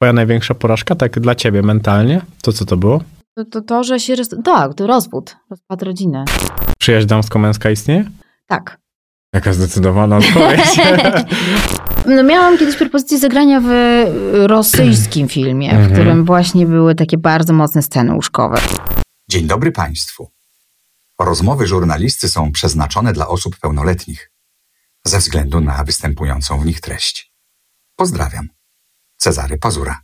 Twoja największa porażka, tak dla ciebie mentalnie? To co to było? To, to, to że się... Roz... Tak, to rozwód, rozpad rodziny. Przyjaźń damsko-męska istnieje? Tak. Jaka zdecydowana odpowiedź. No miałam kiedyś propozycję zagrania w rosyjskim filmie, w Mhm. którym właśnie były takie bardzo mocne sceny łóżkowe. Dzień dobry Państwu. Rozmowy żurnalisty są przeznaczone dla osób pełnoletnich ze względu na występującą w nich treść. Pozdrawiam. Cezary Pazura.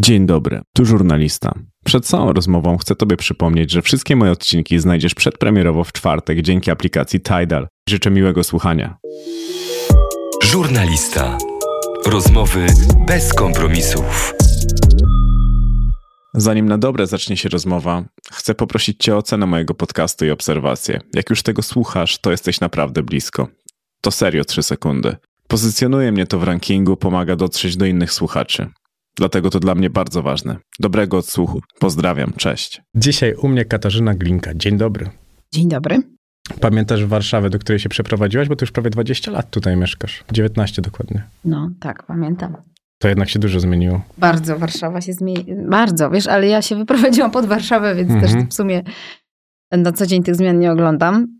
Dzień dobry, tu żurnalista. Przed całą rozmową chcę Tobie przypomnieć, że wszystkie moje odcinki znajdziesz przedpremierowo w czwartek dzięki aplikacji Tidal. Życzę miłego słuchania. Żurnalista. Rozmowy bez kompromisów. Zanim na dobre zacznie się rozmowa, chcę poprosić Cię o ocenę mojego podcastu i obserwację. Jak już tego słuchasz, to jesteś naprawdę blisko. To serio 3 sekundy. Pozycjonuje mnie to w rankingu, pomaga dotrzeć do innych słuchaczy. Dlatego to dla mnie bardzo ważne. Dobrego odsłuchu. Pozdrawiam, cześć. Dzisiaj u mnie Katarzyna Glinka. Dzień dobry. Dzień dobry. Pamiętasz Warszawę, do której się przeprowadziłaś? Bo ty już prawie 20 lat tutaj mieszkasz. 19 dokładnie. No tak, pamiętam. To jednak się dużo zmieniło. Bardzo Warszawa się zmieni... Bardzo, wiesz, ale ja się wyprowadziłam pod Warszawę, więc Mhm. też w sumie na co dzień tych zmian nie oglądam.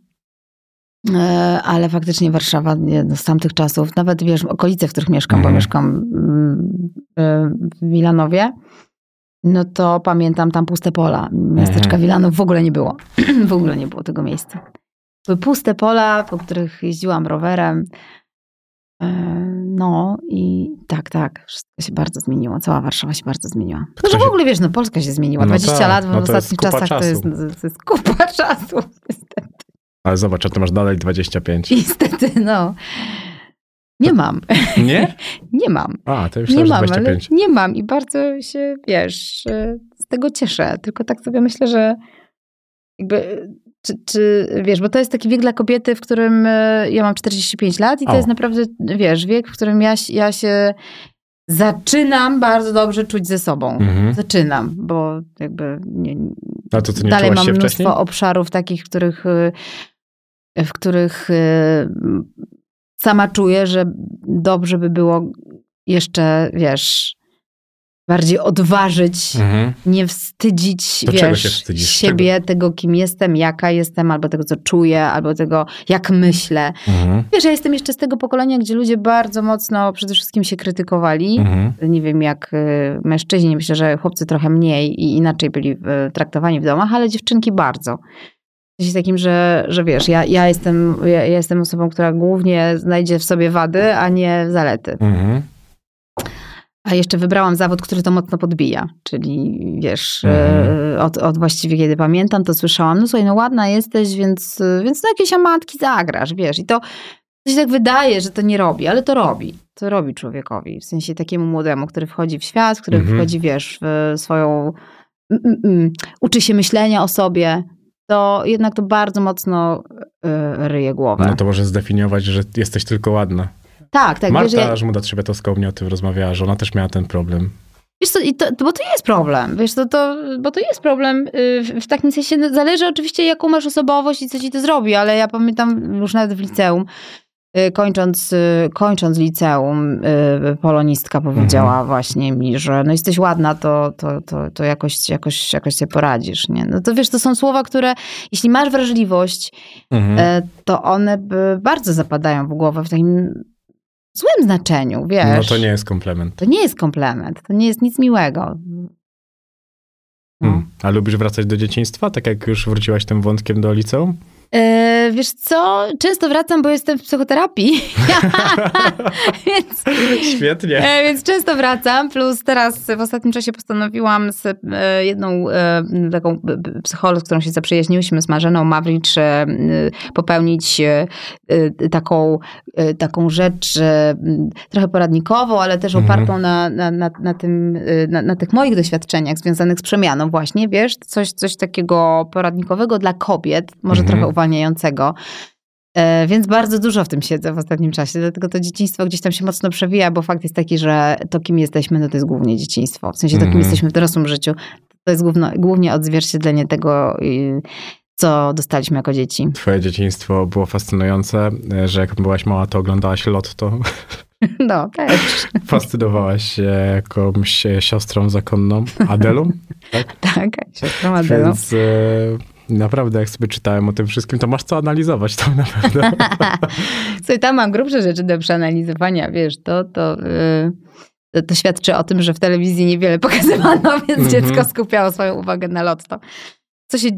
E, Ale faktycznie Warszawa no, z tamtych czasów, nawet wiesz, okolice, w których mieszkam, Mhm. bo mieszkam mm, e, w Wilanowie, no to pamiętam tam puste pola. Miasteczka Mhm. Wilanów w ogóle nie było. w ogóle nie było tego miejsca. Były puste pola, po których jeździłam rowerem. E, No i tak, tak, wszystko się bardzo zmieniło. Cała Warszawa się bardzo zmieniła. No że w ogóle, wiesz, no Polska się zmieniła. No 20 tak, lat w no to ostatnich czasach to jest, to jest kupa czasu. Niestety. Ale zobacz, a ty masz dalej 25. Niestety, no. Nie mam. Nie? Nie mam. A, to już Nie mam, ale 25. nie mam i bardzo się, wiesz, e, z tego cieszę. Tylko tak sobie myślę, że jakby, czy, czy wiesz, bo to jest taki wiek dla kobiety, w którym e, ja mam 45 lat i to O. jest naprawdę, wiesz, wiek, w którym ja, się- ja się zaczynam bardzo dobrze czuć ze sobą. Mhm. Zaczynam, bo jakby nie, A to nie dalej mam mnóstwo wcześniej? obszarów takich, których, y, w których y, sama czuję, że dobrze by było jeszcze, wiesz, bardziej odważyć, Mhm. nie wstydzić, To czego wiesz, siebie, tego, kim jestem, jaka jestem, albo tego, co czuję, albo tego, jak myślę. Mhm. Wiesz, ja jestem jeszcze z tego pokolenia, gdzie ludzie bardzo mocno przede wszystkim się krytykowali. Mhm. Nie wiem, jak y, mężczyźni, myślę, że chłopcy trochę mniej i inaczej byli y, traktowani w domach, ale dziewczynki bardzo. Sensie takim, że, że wiesz, ja, ja, jestem, ja, jestem osobą, która głównie znajdzie w sobie wady, a nie zalety. Mhm. A jeszcze wybrałam zawód, który to mocno podbija. Czyli wiesz, Mhm. y, od, od właściwie kiedy pamiętam, to słyszałam, no słuchaj, no ładna jesteś, więc, więc no jakieś amatki zagrasz, wiesz. I to, to się tak wydaje, że to nie robi, ale to robi. To robi człowiekowi. W sensie takiemu młodemu, który wchodzi w świat, który Mhm. wchodzi, wiesz, w swoją... Mm, mm, mm, uczy się myślenia o sobie, to jednak to bardzo mocno y, ryje głowę. No to może zdefiniować, że jesteś tylko ładna. tak, tak. wiesz, Marta ja, Żmuda-Trzebiatowska u mnie o tym rozmawiała, że ona też miała ten problem. Wiesz co, to, bo to jest problem, wiesz, to, to, bo to jest problem y, w, w takim sensie, no, zależy oczywiście jaką masz osobowość i co ci to zrobi, ale ja pamiętam już nawet w liceum, kończąc, y, kończąc liceum, y, polonistka powiedziała właśnie mi, że no jesteś ładna, to, to, to, to jakoś, jakoś, jakoś sobie poradzisz, nie? No to wiesz, to są słowa, które, jeśli masz wrażliwość, Mhm. to one bardzo zapadają w głowę w takim złym znaczeniu, wiesz. No to nie jest komplement. To nie jest komplement, to nie jest nic miłego. Hmm. A lubisz wracać do dzieciństwa, tak jak już wróciłaś tym wątkiem do liceum? E, wiesz co, często wracam, bo jestem w psychoterapii, więc, Świetnie. e, więc często wracam, plus teraz w ostatnim czasie postanowiłam z e, jedną taką psycholog, z którą się zaprzyjaźniłyśmy, z Marzeną Mawricz, popełnić taką, taką rzecz trochę poradnikową, ale też Mhm. opartą na, na, na, na, tym, na, na tych moich doświadczeniach związanych z przemianą właśnie, wiesz, coś, coś takiego poradnikowego dla kobiet, może Mhm. trochę uwalniającego. E, Więc bardzo dużo w tym siedzę w ostatnim czasie, dlatego to dzieciństwo gdzieś tam się mocno przewija, bo fakt jest taki, że to, kim jesteśmy, no to jest głównie dzieciństwo. W sensie to, kim Mhm. jesteśmy w dorosłym życiu, to jest główno, głównie odzwierciedlenie tego, y, co dostaliśmy jako dzieci. Twoje dzieciństwo było fascynujące, że jak byłaś mała, to oglądałaś Lotto. No, też. Fascynowałaś się jakąś siostrą zakonną, Adelą? Tak, tak siostrą Adelą. Więc e, naprawdę, jak sobie czytałem o tym wszystkim, to masz co analizować tam na pewno. Słuchaj, tam mam grubsze rzeczy do przeanalizowania, wiesz, to, to, yy, to, świadczy o tym, że w telewizji niewiele pokazywano, więc Mhm. dziecko skupiało swoją uwagę na lotto. Co się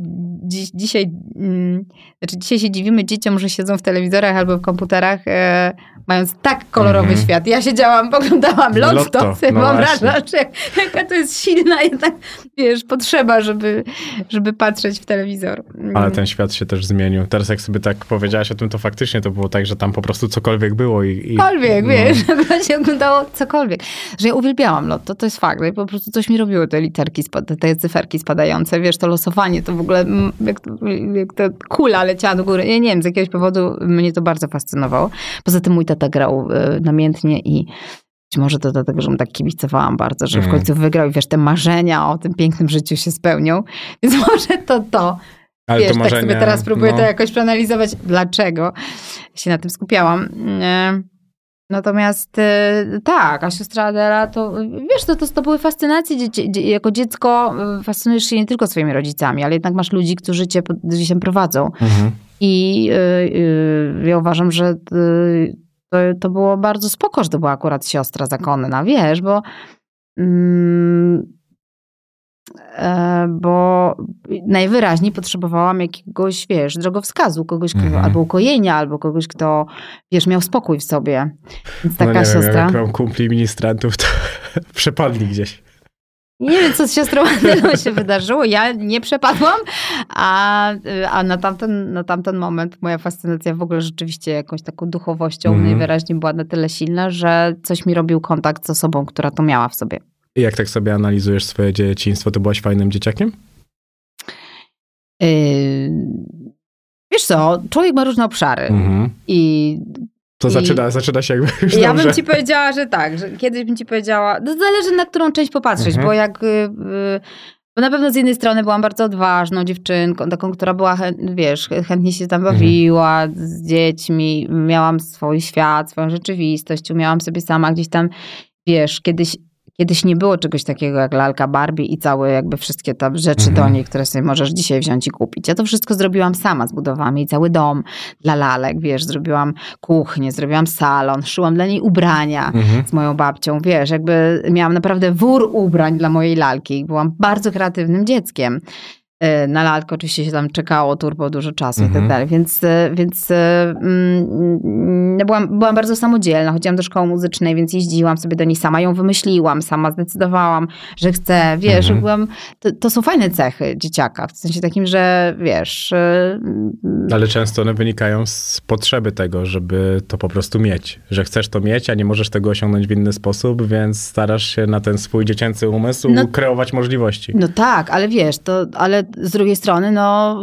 dziś, dzisiaj, mm, znaczy dzisiaj się dziwimy dzieciom, że siedzą w telewizorach albo w komputerach, e, mając tak kolorowy Mhm. świat. Ja siedziałam, poglądałam lotto, Lotto, sobie no wyobrażasz, jak, jaka to jest silna jednak, wiesz, potrzeba, żeby, żeby patrzeć w telewizor. Mm. Ale ten świat się też zmienił. Teraz jak sobie tak powiedziałaś o tym, to faktycznie to było tak, że tam po prostu cokolwiek było i... i Cokolwiek, no. wiesz, akurat się oglądało cokolwiek. Że ja uwielbiałam lotto, to jest fakt. I po prostu coś mi robiło te literki, te cyferki spadające, wiesz, to losowanie, to w ogóle mm, jak, to- jak ta kula leciała do góry. Ja nie wiem, z jakiegoś powodu mnie to bardzo fascynowało. Poza tym mój tata grał e, namiętnie i być może to dlatego, że mu tak kibicowałam bardzo, że w Mm. końcu wygrał i wiesz, te marzenia o tym pięknym życiu się spełnią. Więc może to to. Ale Wiesz, to tak sobie marzenia, teraz próbuję no. to jakoś przeanalizować, dlaczego się na tym skupiałam. E, Natomiast e, tak, a siostra Adela to, wiesz, to, to, to były fascynacje. Dzieci, dzie- jako dziecko e, fascynujesz się nie tylko swoimi rodzicami, ale jednak masz ludzi, którzy cię gdzieś tam prowadzą. Mhm. I y, y, ja uważam, że y, to, to było bardzo spoko, że to była akurat siostra zakonna, wiesz, bo mm, bo najwyraźniej potrzebowałam jakiegoś, wiesz, drogowskazu, kogoś, kto, Mhm. albo ukojenia, albo kogoś, kto, wiesz, miał spokój w sobie. Więc taka no nie siostra. Wiem, jak mam kumpli ministrantów, to przepadli gdzieś. Nie wiem, co z siostrą Adelą się wydarzyło. Ja nie przepadłam, a, a na, tamten, na tamten moment moja fascynacja w ogóle rzeczywiście jakąś taką duchowością Mhm. najwyraźniej była na tyle silna, że coś mi robił kontakt z osobą, która to miała w sobie. Jak tak sobie analizujesz swoje dzieciństwo, to byłaś fajnym dzieciakiem? Yy, wiesz co, człowiek ma różne obszary Mhm. i To I- zaczyna, zaczyna się jakby już ja dobrze. bym ci powiedziała, że tak, że kiedyś bym ci powiedziała, to zależy na którą część popatrzeć, Mhm. bo jak... y, y, Bo na pewno z jednej strony byłam bardzo odważną dziewczynką, taką, która była, wiesz, chętnie się tam Mhm. bawiła z dziećmi, miałam swój świat, swoją rzeczywistość, umiałam sobie sama gdzieś tam, wiesz, kiedyś, kiedyś nie było czegoś takiego jak lalka Barbie i całe jakby wszystkie tam rzeczy Mhm. do niej, które sobie możesz dzisiaj wziąć i kupić. Ja to wszystko zrobiłam sama, zbudowałam jej cały dom dla lalek, wiesz, zrobiłam kuchnię, zrobiłam salon, szyłam dla niej ubrania Mhm. z moją babcią, wiesz, jakby miałam naprawdę wór ubrań dla mojej lalki. Byłam bardzo kreatywnym dzieckiem. E, Na lalkę oczywiście się tam czekało turbo dużo czasu i Mhm. tak dalej, więc, e, więc e, mm, mm, byłam, byłam bardzo samodzielna, chodziłam do szkoły muzycznej, więc jeździłam sobie do niej sama, ją wymyśliłam, sama zdecydowałam, że chcę, wiesz, Mhm. byłam, to, to są fajne cechy dzieciaka, w sensie takim, że wiesz... e, Ale często one wynikają z potrzeby tego, żeby to po prostu mieć. Że chcesz to mieć, a nie możesz tego osiągnąć w inny sposób, więc starasz się na ten swój dziecięcy umysł No- kreować możliwości. No tak, ale wiesz, to, ale z drugiej strony, no,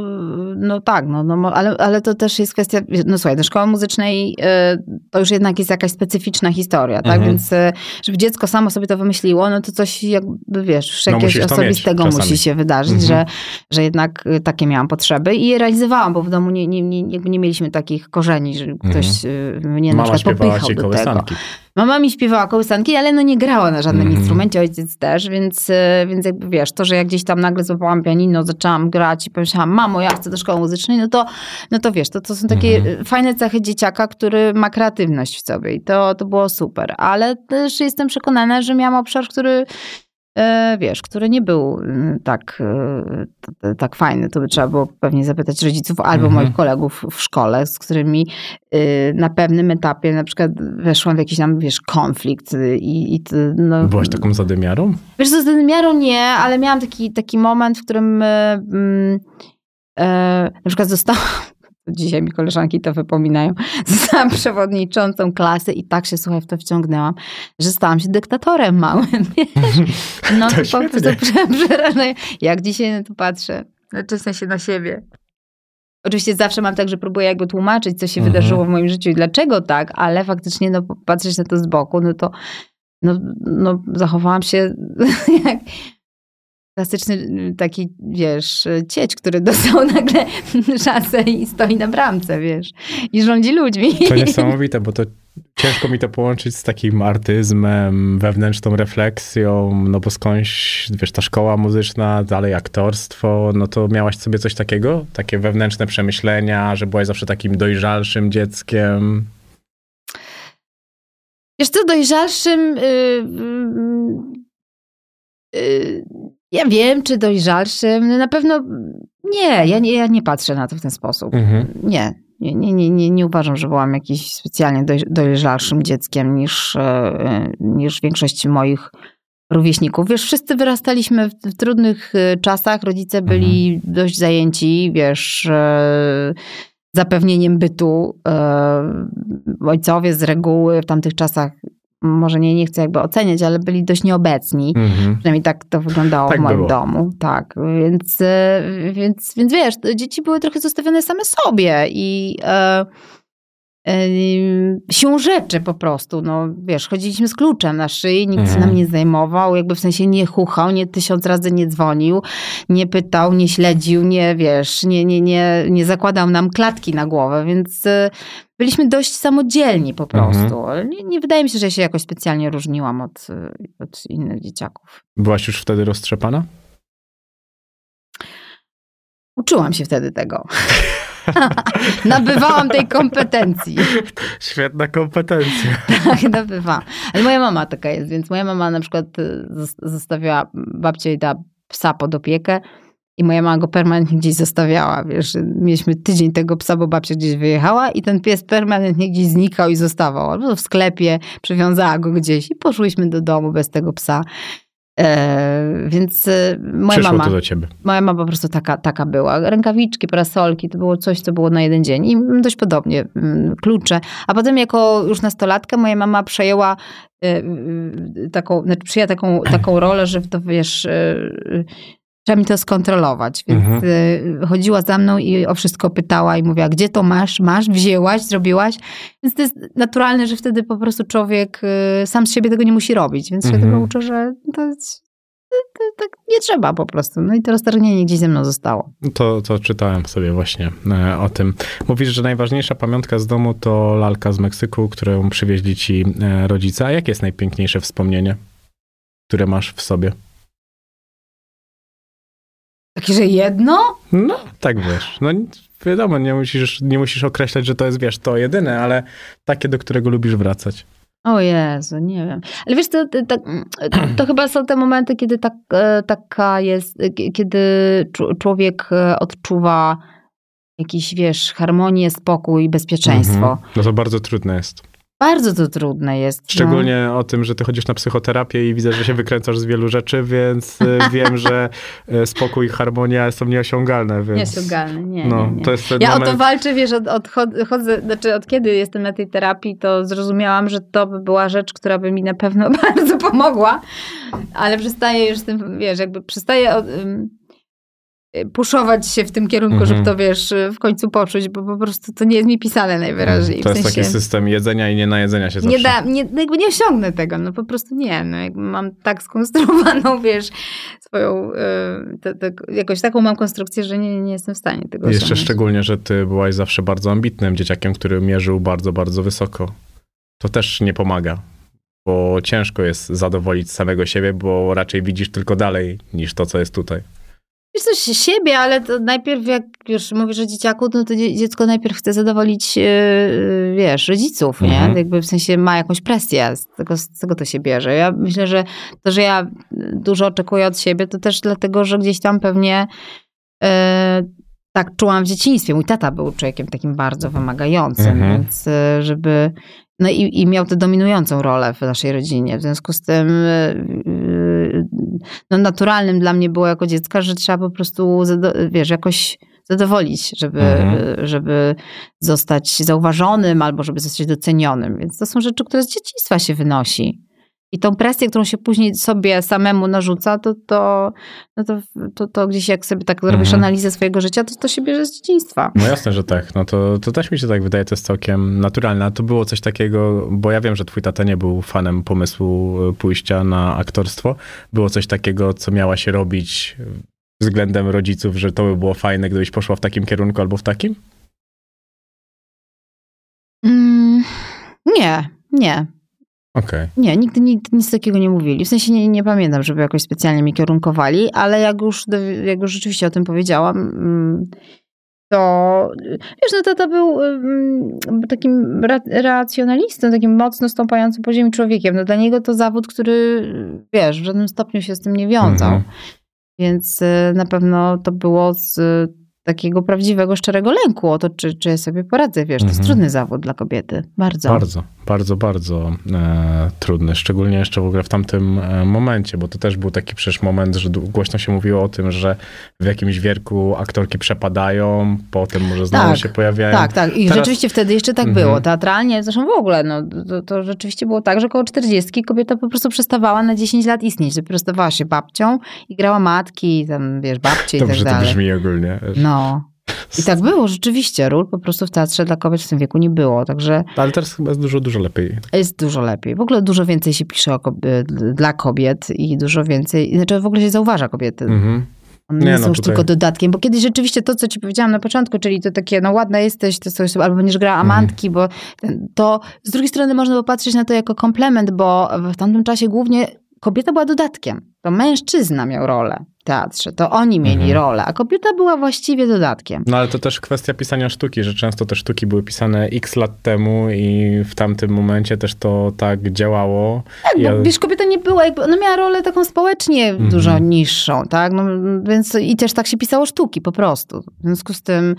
no tak, no, no, ale, ale to też jest kwestia, no słuchaj, do szkoły muzycznej y, to już jednak jest jakaś specyficzna historia, tak, Mhm. więc y, żeby dziecko samo sobie to wymyśliło, no to coś jakby, wiesz, No, jakiegoś osobistego musi się wydarzyć, Mhm. że, że jednak y, takie miałam potrzeby i je realizowałam, bo w domu nie, nie, nie, jakby nie mieliśmy takich korzeni, że ktoś y, mnie na Mhm. Mama przykład popychał do tego. kołysanki. Mama mi śpiewała kołysanki, ale no nie grała na żadnym Mhm. instrumencie, ojciec też, więc, e, więc jakby wiesz, to, że jak gdzieś tam nagle złapałam pianino, zaczęłam grać i pomyślałam, mamo, ja chcę do szkoły muzycznej, no to, no to wiesz, to, to są takie e, fajne cechy dzieciaka, który ma kreatywność w sobie i to, to było super. Ale też jestem przekonana, że miałam obszar, który wiesz, który nie był mm, tak, e, tak fajny. To by trzeba było pewnie zapytać rodziców albo Mhm. moich kolegów w szkole, z którymi y, na pewnym etapie na przykład weszłam w jakiś tam, wiesz, konflikt y, i, i no, Byłaś taką zadymiarą? Wiesz co, z nadmiarą nie, ale miałam taki, taki moment, w którym y, mm, e, na przykład zostałam, dzisiaj mi koleżanki to wypominają, zostałam przewodniczącą klasy i tak się, słuchaj, w to wciągnęłam, że stałam się dyktatorem małym. No To to, po prostu prze- przerażające. Jak dzisiaj na to patrzę, znaczy w sensie na siebie. Oczywiście zawsze mam tak, że próbuję jakby tłumaczyć, co się Mhm. wydarzyło w moim życiu i dlaczego tak, ale faktycznie no, patrzeć na to z boku, no to no, no, zachowałam się jak klasyczny y, taki, wiesz, cieć, który dostał nagle szansę i stoi na bramce, wiesz, i rządzi ludźmi. To niesamowite, bo to ciężko mi to połączyć z takim artyzmem, wewnętrzną refleksją, no bo skądś, wiesz, ta szkoła muzyczna, dalej aktorstwo, no to miałaś sobie coś takiego? Takie wewnętrzne przemyślenia, że byłaś zawsze takim dojrzalszym dzieckiem? Wiesz co, dojrzalszym... Yy, yy, yy, ja wiem, czy dojrzalszym. No na pewno nie, ja nie, ja nie patrzę na to w ten sposób. Mhm. Nie, nie, nie, nie, nie, uważam, że byłam jakimś specjalnie doj, dojrzalszym dzieckiem niż, e, niż większość moich rówieśników. Wiesz, wszyscy wyrastaliśmy w, w trudnych e, czasach, rodzice byli dość zajęci, wiesz, e, zapewnieniem bytu. Ojcowie z reguły w tamtych czasach, może nie, nie chcę jakby oceniać, ale byli dość nieobecni. Mhm. Przynajmniej tak to wyglądało Tak w moim było. domu. Tak, więc, e, więc, więc wiesz, dzieci były trochę zostawione same sobie i e, e, siłą rzeczy po prostu, no wiesz, chodziliśmy z kluczem na szyi, nikt się Mhm. nam nie zajmował, jakby w sensie nie chuchał, nie tysiąc razy nie dzwonił, nie pytał, nie śledził, nie wiesz, nie, nie, nie, nie zakładał nam klatki na głowę, więc e, byliśmy dość samodzielni po Mhm. prostu. Ale Nie, nie wydaje mi się, że się jakoś specjalnie różniłam od, e, od innych dzieciaków. Byłaś już wtedy roztrzepana? Uczyłam się wtedy tego. Nabywałam tej kompetencji. Świetna kompetencja. Tak, nabywałam. Ale moja mama taka jest, więc moja mama na przykład y, zos- zostawiała, babcia jej dała psa pod opiekę i moja mama go permanentnie gdzieś zostawiała, wiesz. Mieliśmy tydzień tego psa, bo babcia gdzieś wyjechała i ten pies permanentnie gdzieś znikał i zostawał. Albo w sklepie, przywiązała go gdzieś i poszłyśmy do domu bez tego psa. E, więc e, moja Przyszło mama... to do ciebie. Moja mama po prostu taka, taka była. Rękawiczki, parasolki, to było coś, co było na jeden dzień. I dość podobnie, mm, klucze. A potem jako już nastolatkę moja mama przejęła y, taką, znaczy przyjęła taką, taką rolę, że to wiesz, trzeba mi to skontrolować. Więc Mhm. y, chodziła za mną i o wszystko pytała i mówiła, gdzie to masz, masz, wzięłaś, zrobiłaś. Więc to jest naturalne, że wtedy po prostu człowiek y, sam z siebie tego nie musi robić. Więc się Mhm. tego uczę, że to, tak nie trzeba po prostu. No i to roztargnienie gdzieś ze mną zostało. To, to czytałem sobie właśnie e, o tym. Mówisz, że najważniejsza pamiątka z domu to lalka z Meksyku, którą przywieźli ci e, rodzice. A jakie jest najpiękniejsze wspomnienie, które masz w sobie? Takie, że jedno? No, tak wiesz. No wiadomo, nie musisz, nie musisz określać, że to jest, wiesz, to jedyne, ale takie, do którego lubisz wracać. O Jezu, nie wiem. Ale wiesz, to, to, to, chyba są te momenty, kiedy tak, e, taka jest, e, kiedy człowiek e, odczuwa jakiś, wiesz, harmonię, spokój, bezpieczeństwo. Mhm. No to bardzo trudne jest. Bardzo to trudne jest. no. Szczególnie o tym, że ty chodzisz na psychoterapię i widzę, że się wykręcasz z wielu rzeczy, więc e, wiem, że e, spokój i harmonia są nieosiągalne, No. więc... Niesiągalne, nie, No, nie, nie. to jest ten Ja o moment... to walczę, wiesz, od, od, chodzę, znaczy od kiedy jestem na tej terapii, to zrozumiałam, że to by była rzecz, która by mi na pewno bardzo pomogła, ale przestaję już z tym, wiesz, jakby przestaję od, ym, puszować się w tym kierunku, Mhm. żeby to, wiesz, w końcu poczuć, bo po prostu to nie jest mi pisane najwyraźniej. To w jest sensie, taki system jedzenia i nie najedzenia się zawsze. nie, da, nie, no jakby nie osiągnę tego, no po prostu nie. No jakby mam tak skonstruowaną, wiesz, swoją, y, te, te, jakoś taką mam konstrukcję, że nie, nie jestem w stanie tego Jeszcze osiągnąć. szczególnie, że ty byłaś zawsze bardzo ambitnym dzieciakiem, który mierzył bardzo, bardzo wysoko. To też nie pomaga, bo ciężko jest zadowolić samego siebie, bo raczej widzisz tylko dalej niż to, co jest tutaj. Wiesz coś siebie, ale to najpierw jak już mówisz o dzieciaku, no to dzie- dziecko najpierw chce zadowolić, yy, wiesz, rodziców, nie? Mhm. Jakby w sensie ma jakąś presję, z tego, z tego to się bierze. Ja myślę, że to, że ja dużo oczekuję od siebie, to też dlatego, że gdzieś tam pewnie yy, tak czułam w dzieciństwie. Mój tata był człowiekiem takim bardzo wymagającym, Mhm. więc yy, żeby... No i, i miał tę dominującą rolę w naszej rodzinie. W związku z tym yy, no naturalnym dla mnie było jako dziecka, że trzeba po prostu, wiesz, jakoś zadowolić, żeby, Mhm. żeby zostać zauważonym albo żeby zostać docenionym. Więc to są rzeczy, które z dzieciństwa się wynosi. I tą presję, którą się później sobie samemu narzuca, to, to, no to, to, to gdzieś jak sobie tak robisz Mhm. analizę swojego życia, to to się bierze z dzieciństwa. No jasne, że tak. No to, to też mi się tak wydaje, to jest całkiem naturalne. A to było coś takiego, bo ja wiem, że twój tata nie był fanem pomysłu e, pójścia na aktorstwo. Było coś takiego, co miała się robić względem rodziców, że to by było fajne, gdybyś poszła w takim kierunku albo w takim? Mm, Nie, nie. Okej. Nie, nigdy nic, nic takiego nie mówili. W sensie nie, nie pamiętam, żeby jakoś specjalnie mnie kierunkowali, ale jak już, jak już rzeczywiście o tym powiedziałam, mm, to wiesz, no tata był mm, takim ra- racjonalistą, takim mocno stąpającym po ziemi człowiekiem. No dla niego to zawód, który, wiesz, w żadnym stopniu się z tym nie wiązał. Mhm. Więc y, na pewno to było z takiego prawdziwego, szczerego lęku o to, czy, czy ja sobie poradzę. Wiesz, to jest Mhm. trudny zawód dla kobiety. Bardzo. Bardzo, bardzo, bardzo e, trudny. Szczególnie jeszcze w ogóle w tamtym e, momencie, bo to też był taki przecież moment, że głośno się mówiło o tym, że w jakimś wierku aktorki przepadają, potem może znowu Tak, się pojawiają. Tak, tak. I Teraz- rzeczywiście wtedy jeszcze tak Mhm. było. Teatralnie, zresztą w ogóle, no, to, to rzeczywiście było tak, że około 40 kobieta po prostu przestawała na 10 lat istnieć. Dopiero stawała się babcią i grała matki, tam, wiesz, babcie i tak Dobrze to dalej. brzmi ogólnie. wiesz. No. I tak było, rzeczywiście. Ról po prostu w teatrze dla kobiet w tym wieku nie było. Także Ale teraz chyba jest dużo, dużo lepiej. jest dużo lepiej. W ogóle dużo więcej się pisze o kob- dla kobiet i dużo więcej, znaczy w ogóle się zauważa kobiety. Mhm. One nie, Nie, są no już tutaj- tylko dodatkiem, bo kiedyś rzeczywiście to, co ci powiedziałam na początku, czyli to takie, no ładna jesteś, to coś, albo będziesz grała Mhm. amantki, bo ten, to z drugiej strony można popatrzeć na to jako komplement, bo w tamtym czasie głównie kobieta była dodatkiem. To mężczyzna miał rolę teatrze, to oni mieli Mhm. rolę, a kobieta była właściwie dodatkiem. No ale to też kwestia pisania sztuki, że często te sztuki były pisane x lat temu i w tamtym momencie też to tak działało. Tak, bo Ja- wiesz, kobieta nie była, jakby, ona miała rolę taką społecznie Mhm. dużo niższą, tak? No, więc i też tak się pisało sztuki po prostu. W związku z tym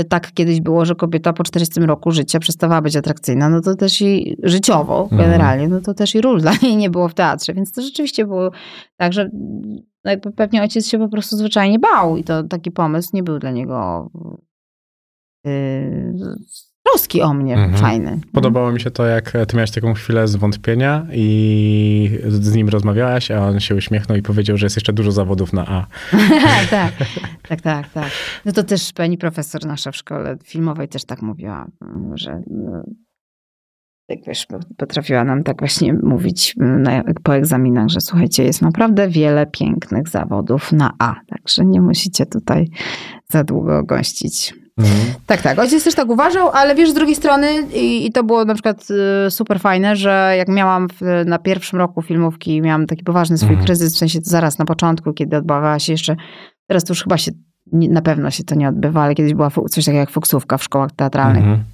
y, tak kiedyś było, że kobieta po 40 roku życia przestawała być atrakcyjna, no to też i życiowo Mhm. generalnie, no to też i ról dla niej nie było w teatrze, więc to rzeczywiście było tak, że no jakby pewnie ojciec się po prostu zwyczajnie bał i to taki pomysł nie był dla niego yy, troski o mnie Mhm. fajny. Podobało mi się to, jak ty miałeś taką chwilę zwątpienia i z nim rozmawiałaś, a on się uśmiechnął i powiedział, że jest jeszcze dużo zawodów na A. tak, tak, tak, tak. No to też pani profesor nasza w szkole filmowej też tak mówiła, że jak wiesz, potrafiła nam tak właśnie mówić na, po egzaminach, że słuchajcie, jest naprawdę wiele pięknych zawodów na A, także nie musicie tutaj za długo gościć. Mhm. Tak, tak. Ojciec też tak uważał, ale wiesz, z drugiej strony, i, i to było na przykład y, super fajne, że jak miałam w, na pierwszym roku filmówki, miałam taki poważny swój Mhm. kryzys, w sensie zaraz na początku, kiedy odbywała się jeszcze, teraz to już chyba się, nie, na pewno się to nie odbywa, ale kiedyś była coś takiego jak fuksówka w szkołach teatralnych, Mhm.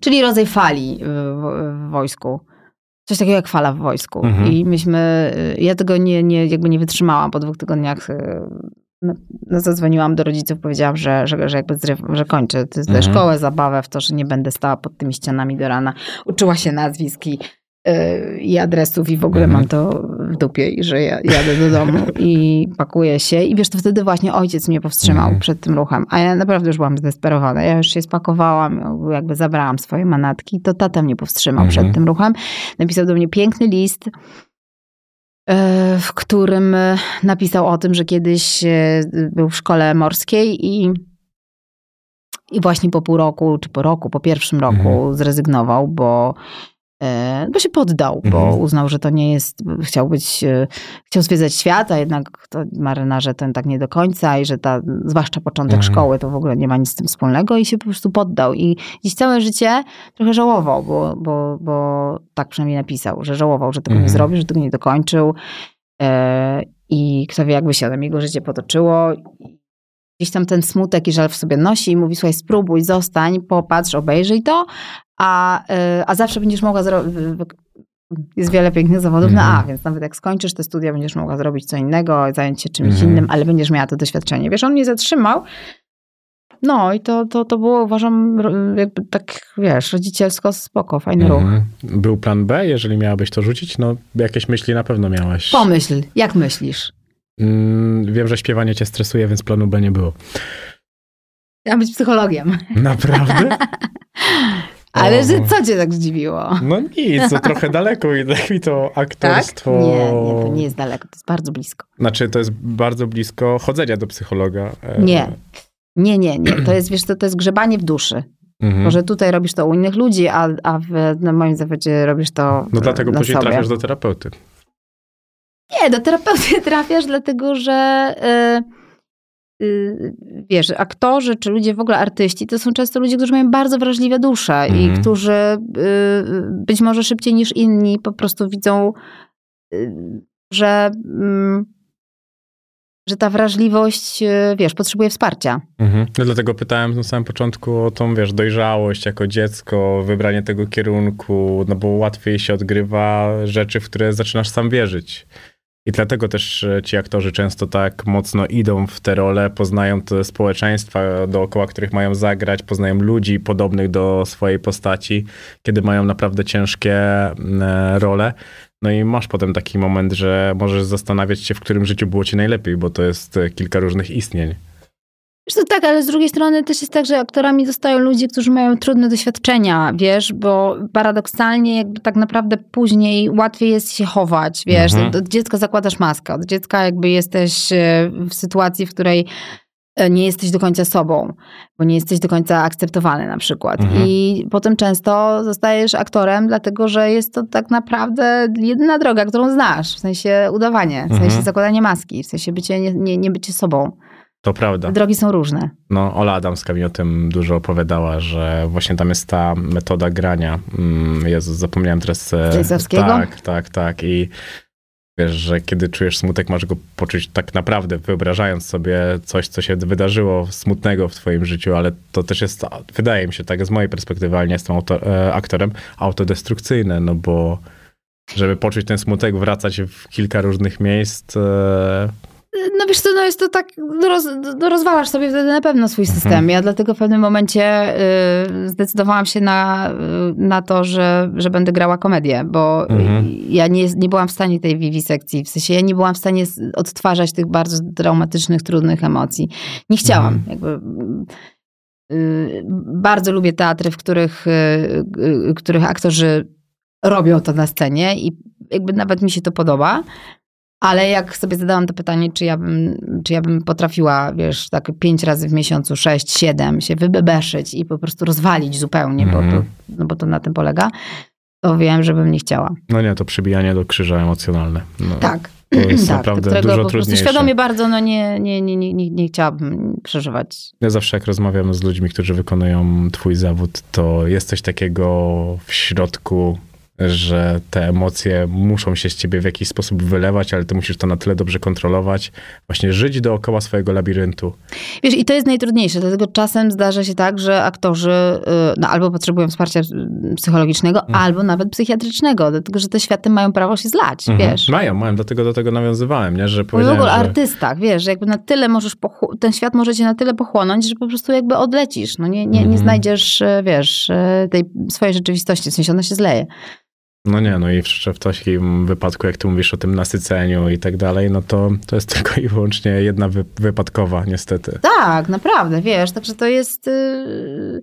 Czyli rodzaj fali w, wojsku. Coś takiego jak fala w wojsku. Mhm. I myśmy, y, ja tego nie, nie, jakby nie wytrzymałam po dwóch tygodniach. y, No, no zadzwoniłam do rodziców, powiedziałam, że, że, że jakby zryw, że kończę tę Mhm. szkołę, zabawę w to, że nie będę stała pod tymi ścianami do rana. Uczyła się nazwisk i, y, i adresów i w ogóle Mhm. mam to w dupie i że ja jadę do domu i pakuję się. I wiesz, to wtedy właśnie ojciec mnie powstrzymał Mhm. przed tym ruchem. A ja naprawdę już byłam zdesperowana. Ja już się spakowałam, jakby zabrałam swoje manatki. To tata mnie powstrzymał Mhm. przed tym ruchem. Napisał do mnie piękny list, e, w którym napisał o tym, że kiedyś e, był w szkole morskiej i, i właśnie po pół roku, czy po roku, po pierwszym roku Mhm. zrezygnował, bo, bo się poddał, bo Mhm. uznał, że to nie jest, chciał być, e, chciał zwiedzać świat, a jednak to marynarze ten tak nie do końca i że ta, zwłaszcza początek Mhm. szkoły, to w ogóle nie ma nic z tym wspólnego i się po prostu poddał. I dziś całe życie trochę żałował, bo, bo, bo tak przynajmniej napisał, że żałował, że tego nie Mhm. zrobił, że tego nie dokończył. E, I kto wie, jakby się tam jego życie potoczyło. Gdzieś tam ten smutek i żal w sobie nosi i mówi, słuchaj, spróbuj, zostań, popatrz, obejrzyj to, a, e, a zawsze będziesz mogła zrobić... Jest wiele pięknych zawodów na A, Mhm. więc nawet jak skończysz te studia, będziesz mogła zrobić co innego, zająć się czymś Mhm. innym, ale będziesz miała to doświadczenie. Wiesz, on mnie zatrzymał, no i to, to, to było, uważam, jakby tak, wiesz, rodzicielsko spoko, fajny ruch. Mhm. Był plan B, jeżeli miałabyś to rzucić? No, jakieś myśli na pewno miałaś. Pomyśl, jak myślisz? Mm, wiem, że śpiewanie cię stresuje, więc planu B nie było. Chciałam być psychologiem. Naprawdę? Ale O. że co cię tak zdziwiło? No nic, to trochę daleko i tak mi to Tak? aktorstwo... Nie, nie, to nie jest daleko, to jest bardzo blisko. Znaczy, to jest bardzo blisko chodzenia do psychologa. E, Nie. Nie, nie, nie. To jest, wiesz, to, to jest grzebanie w duszy. Mhm. Może tutaj robisz to u innych ludzi, a, a w, na moim zawodzie robisz to No dlatego na później sobie. trafiasz do terapeuty. Nie, do terapeuty trafiasz, dlatego że y, y, wiesz, aktorzy czy ludzie w ogóle artyści, to są często ludzie, którzy mają bardzo wrażliwe dusze i Mhm. którzy y, być może szybciej niż inni po prostu widzą, y, że, mm, że ta wrażliwość, y, wiesz, potrzebuje wsparcia. Mhm. No dlatego pytałem na samym początku o tą, wiesz, dojrzałość jako dziecko, wybranie tego kierunku, no bo łatwiej się odgrywa rzeczy, w które zaczynasz sam wierzyć. I dlatego też e, ci aktorzy często tak mocno idą w te role, poznają te społeczeństwa dookoła, których mają zagrać, poznają ludzi podobnych do swojej postaci, kiedy mają naprawdę ciężkie e, role. No i masz potem taki moment, że możesz zastanawiać się, w którym życiu było ci najlepiej, bo to jest e, kilka różnych istnień. Wiesz, to tak, ale z drugiej strony też jest tak, że aktorami zostają ludzie, którzy mają trudne doświadczenia, wiesz, bo paradoksalnie jakby tak naprawdę później łatwiej jest się chować, wiesz, Mhm. od, od dziecka zakładasz maskę, od dziecka jakby jesteś e, w sytuacji, w której e, nie jesteś do końca sobą, bo nie jesteś do końca akceptowany na przykład. Mhm. I potem często zostajesz aktorem, dlatego że jest to tak naprawdę jedyna droga, którą znasz, w sensie udawanie, w sensie Mhm. zakładanie maski, w sensie bycie, nie, nie, nie bycie sobą. To prawda. Drogi są różne. No, Ola Adamska mi o tym dużo opowiadała, że właśnie tam jest ta metoda grania. Mm, Jezus, zapomniałem teraz. e, Stanisławskiego? Tak, tak, tak. I wiesz, że kiedy czujesz smutek, masz go poczuć tak naprawdę, wyobrażając sobie coś, co się wydarzyło smutnego w twoim życiu, ale to też jest, wydaje mi się tak z mojej perspektywy, ale nie jestem auto, e, aktorem, autodestrukcyjne, no bo żeby poczuć ten smutek, wracać w kilka różnych miejsc, e, No wiesz co, no jest to tak, roz, no rozwalasz sobie wtedy na pewno swój Mhm. system. Ja dlatego w pewnym momencie y, zdecydowałam się na, y, na to, że, że będę grała komedię, bo Mhm. ja nie, nie byłam w stanie tej wiwisekcji, w sensie ja nie byłam w stanie odtwarzać tych bardzo traumatycznych, trudnych emocji. Nie chciałam. Mhm. Jakby, y, bardzo lubię teatry, w których, y, y, których aktorzy robią to na scenie i jakby nawet mi się to podoba. Ale jak sobie zadałam to pytanie, czy ja bym, czy ja bym potrafiła, wiesz, tak pięć razy w miesiącu, sześć, siedem, się wybebeszyć i po prostu rozwalić zupełnie, bo, Mhm. to, no bo to na tym polega, to wiem, że bym nie chciała. no nie, to przybijanie do krzyża emocjonalne. No. Tak. To jest tak, naprawdę którego dużo po prostu trudniejsze. świadomie bardzo no nie, nie, nie, nie, nie, nie chciałabym przeżywać. Ja zawsze jak rozmawiam z ludźmi, którzy wykonują twój zawód, to jest coś takiego w środku, że te emocje muszą się z ciebie w jakiś sposób wylewać, ale ty musisz to na tyle dobrze kontrolować, właśnie żyć dookoła swojego labiryntu. Wiesz, i to jest najtrudniejsze, dlatego czasem zdarza się tak, że aktorzy y, no, albo potrzebują wsparcia y, psychologicznego, Mhm. albo nawet psychiatrycznego, dlatego że te światy mają prawo się zlać, Mhm. wiesz. Mają, mają, dlatego do tego nawiązywałem, nie? że Mówię w powiedziałem, ogóle że... artystach, wiesz, że jakby na tyle możesz, ten świat może cię na tyle pochłonąć, że po prostu jakby odlecisz, no nie, nie, nie Mhm. znajdziesz, e, wiesz, tej swojej rzeczywistości, w sensie ona się zleje. No nie, no i w, w takim wypadku, jak ty mówisz o tym nasyceniu i tak dalej, no to, to jest tylko i wyłącznie jedna wy, wypadkowa, niestety. Tak, naprawdę, wiesz, także to jest... y,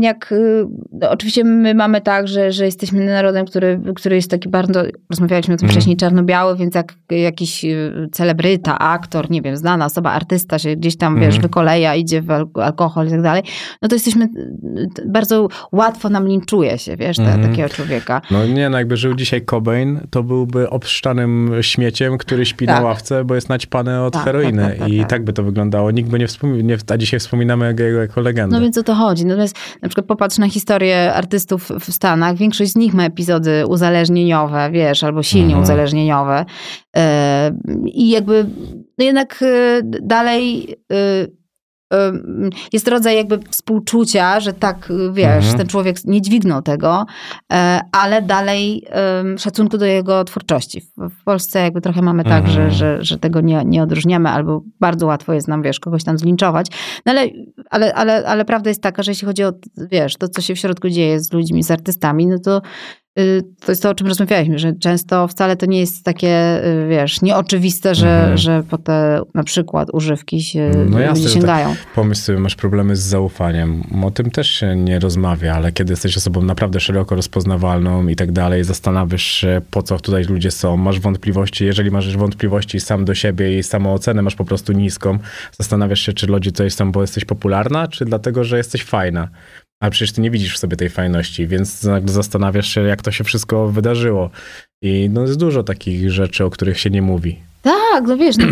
Jak, y, no oczywiście my mamy tak, że, że jesteśmy narodem, który, który jest taki bardzo, rozmawialiśmy o tym Mhm. wcześniej, czarno-biały, więc jak jakiś y, celebryta, aktor, nie wiem, znana osoba, artysta się gdzieś tam, wiesz, Mhm. wykoleja, idzie w al- alkohol i tak dalej, no to jesteśmy, bardzo łatwo nam linczuje się, wiesz, te, Mhm. takiego człowieka. No nie, no jakby żył dzisiaj Cobain, to byłby obszczanym śmieciem, który śpi na Tak. ławce, bo jest naćpany od Tak, heroiny. tak, tak, tak, I tak. tak by to wyglądało. Nikt by nie wspomniał, a dzisiaj wspominamy go jako legendę. No więc o to chodzi. Natomiast na przykład popatrz na historię artystów w Stanach. Większość z nich ma epizody uzależnieniowe, wiesz, albo silnie Mhm. uzależnieniowe. E, I jakby no jednak e, dalej e, jest rodzaj jakby współczucia, że tak, e, wiesz, Mhm. ten człowiek nie dźwignął tego, e, ale dalej szacunku do jego twórczości. W, Polsce jakby trochę mamy tak, Mhm. że, że, że tego nie, nie odróżniamy, albo bardzo łatwo jest nam, wiesz, kogoś tam zlinczować. No ale, ale, ale, ale prawda jest taka, że jeśli chodzi o, wiesz, to, co się w środku dzieje z ludźmi, z artystami, no to y, to jest to, o czym rozmawialiśmy, że często wcale to nie jest takie, y, wiesz, nieoczywiste, że, Mhm. że po te na przykład używki się No ludzie jasne, że sięgają. Pomyśl sobie, masz problemy z zaufaniem. O tym też się nie rozmawia, ale kiedy jesteś osobą naprawdę szeroko rozpoznawalną i tak dalej, zastanawiasz się, po co tutaj ludzie są, masz wątpliwości. Jeżeli masz wątpliwości sam do siebie i samoocenę masz po prostu niską, zastanawiasz się, czy ludzie tutaj są, bo jesteś popularna, czy dlatego, że jesteś fajna. A przecież ty nie widzisz w sobie tej fajności, więc zastanawiasz się, jak to się wszystko wydarzyło. I no jest dużo takich rzeczy, o których się nie mówi. Tak, no wiesz, no,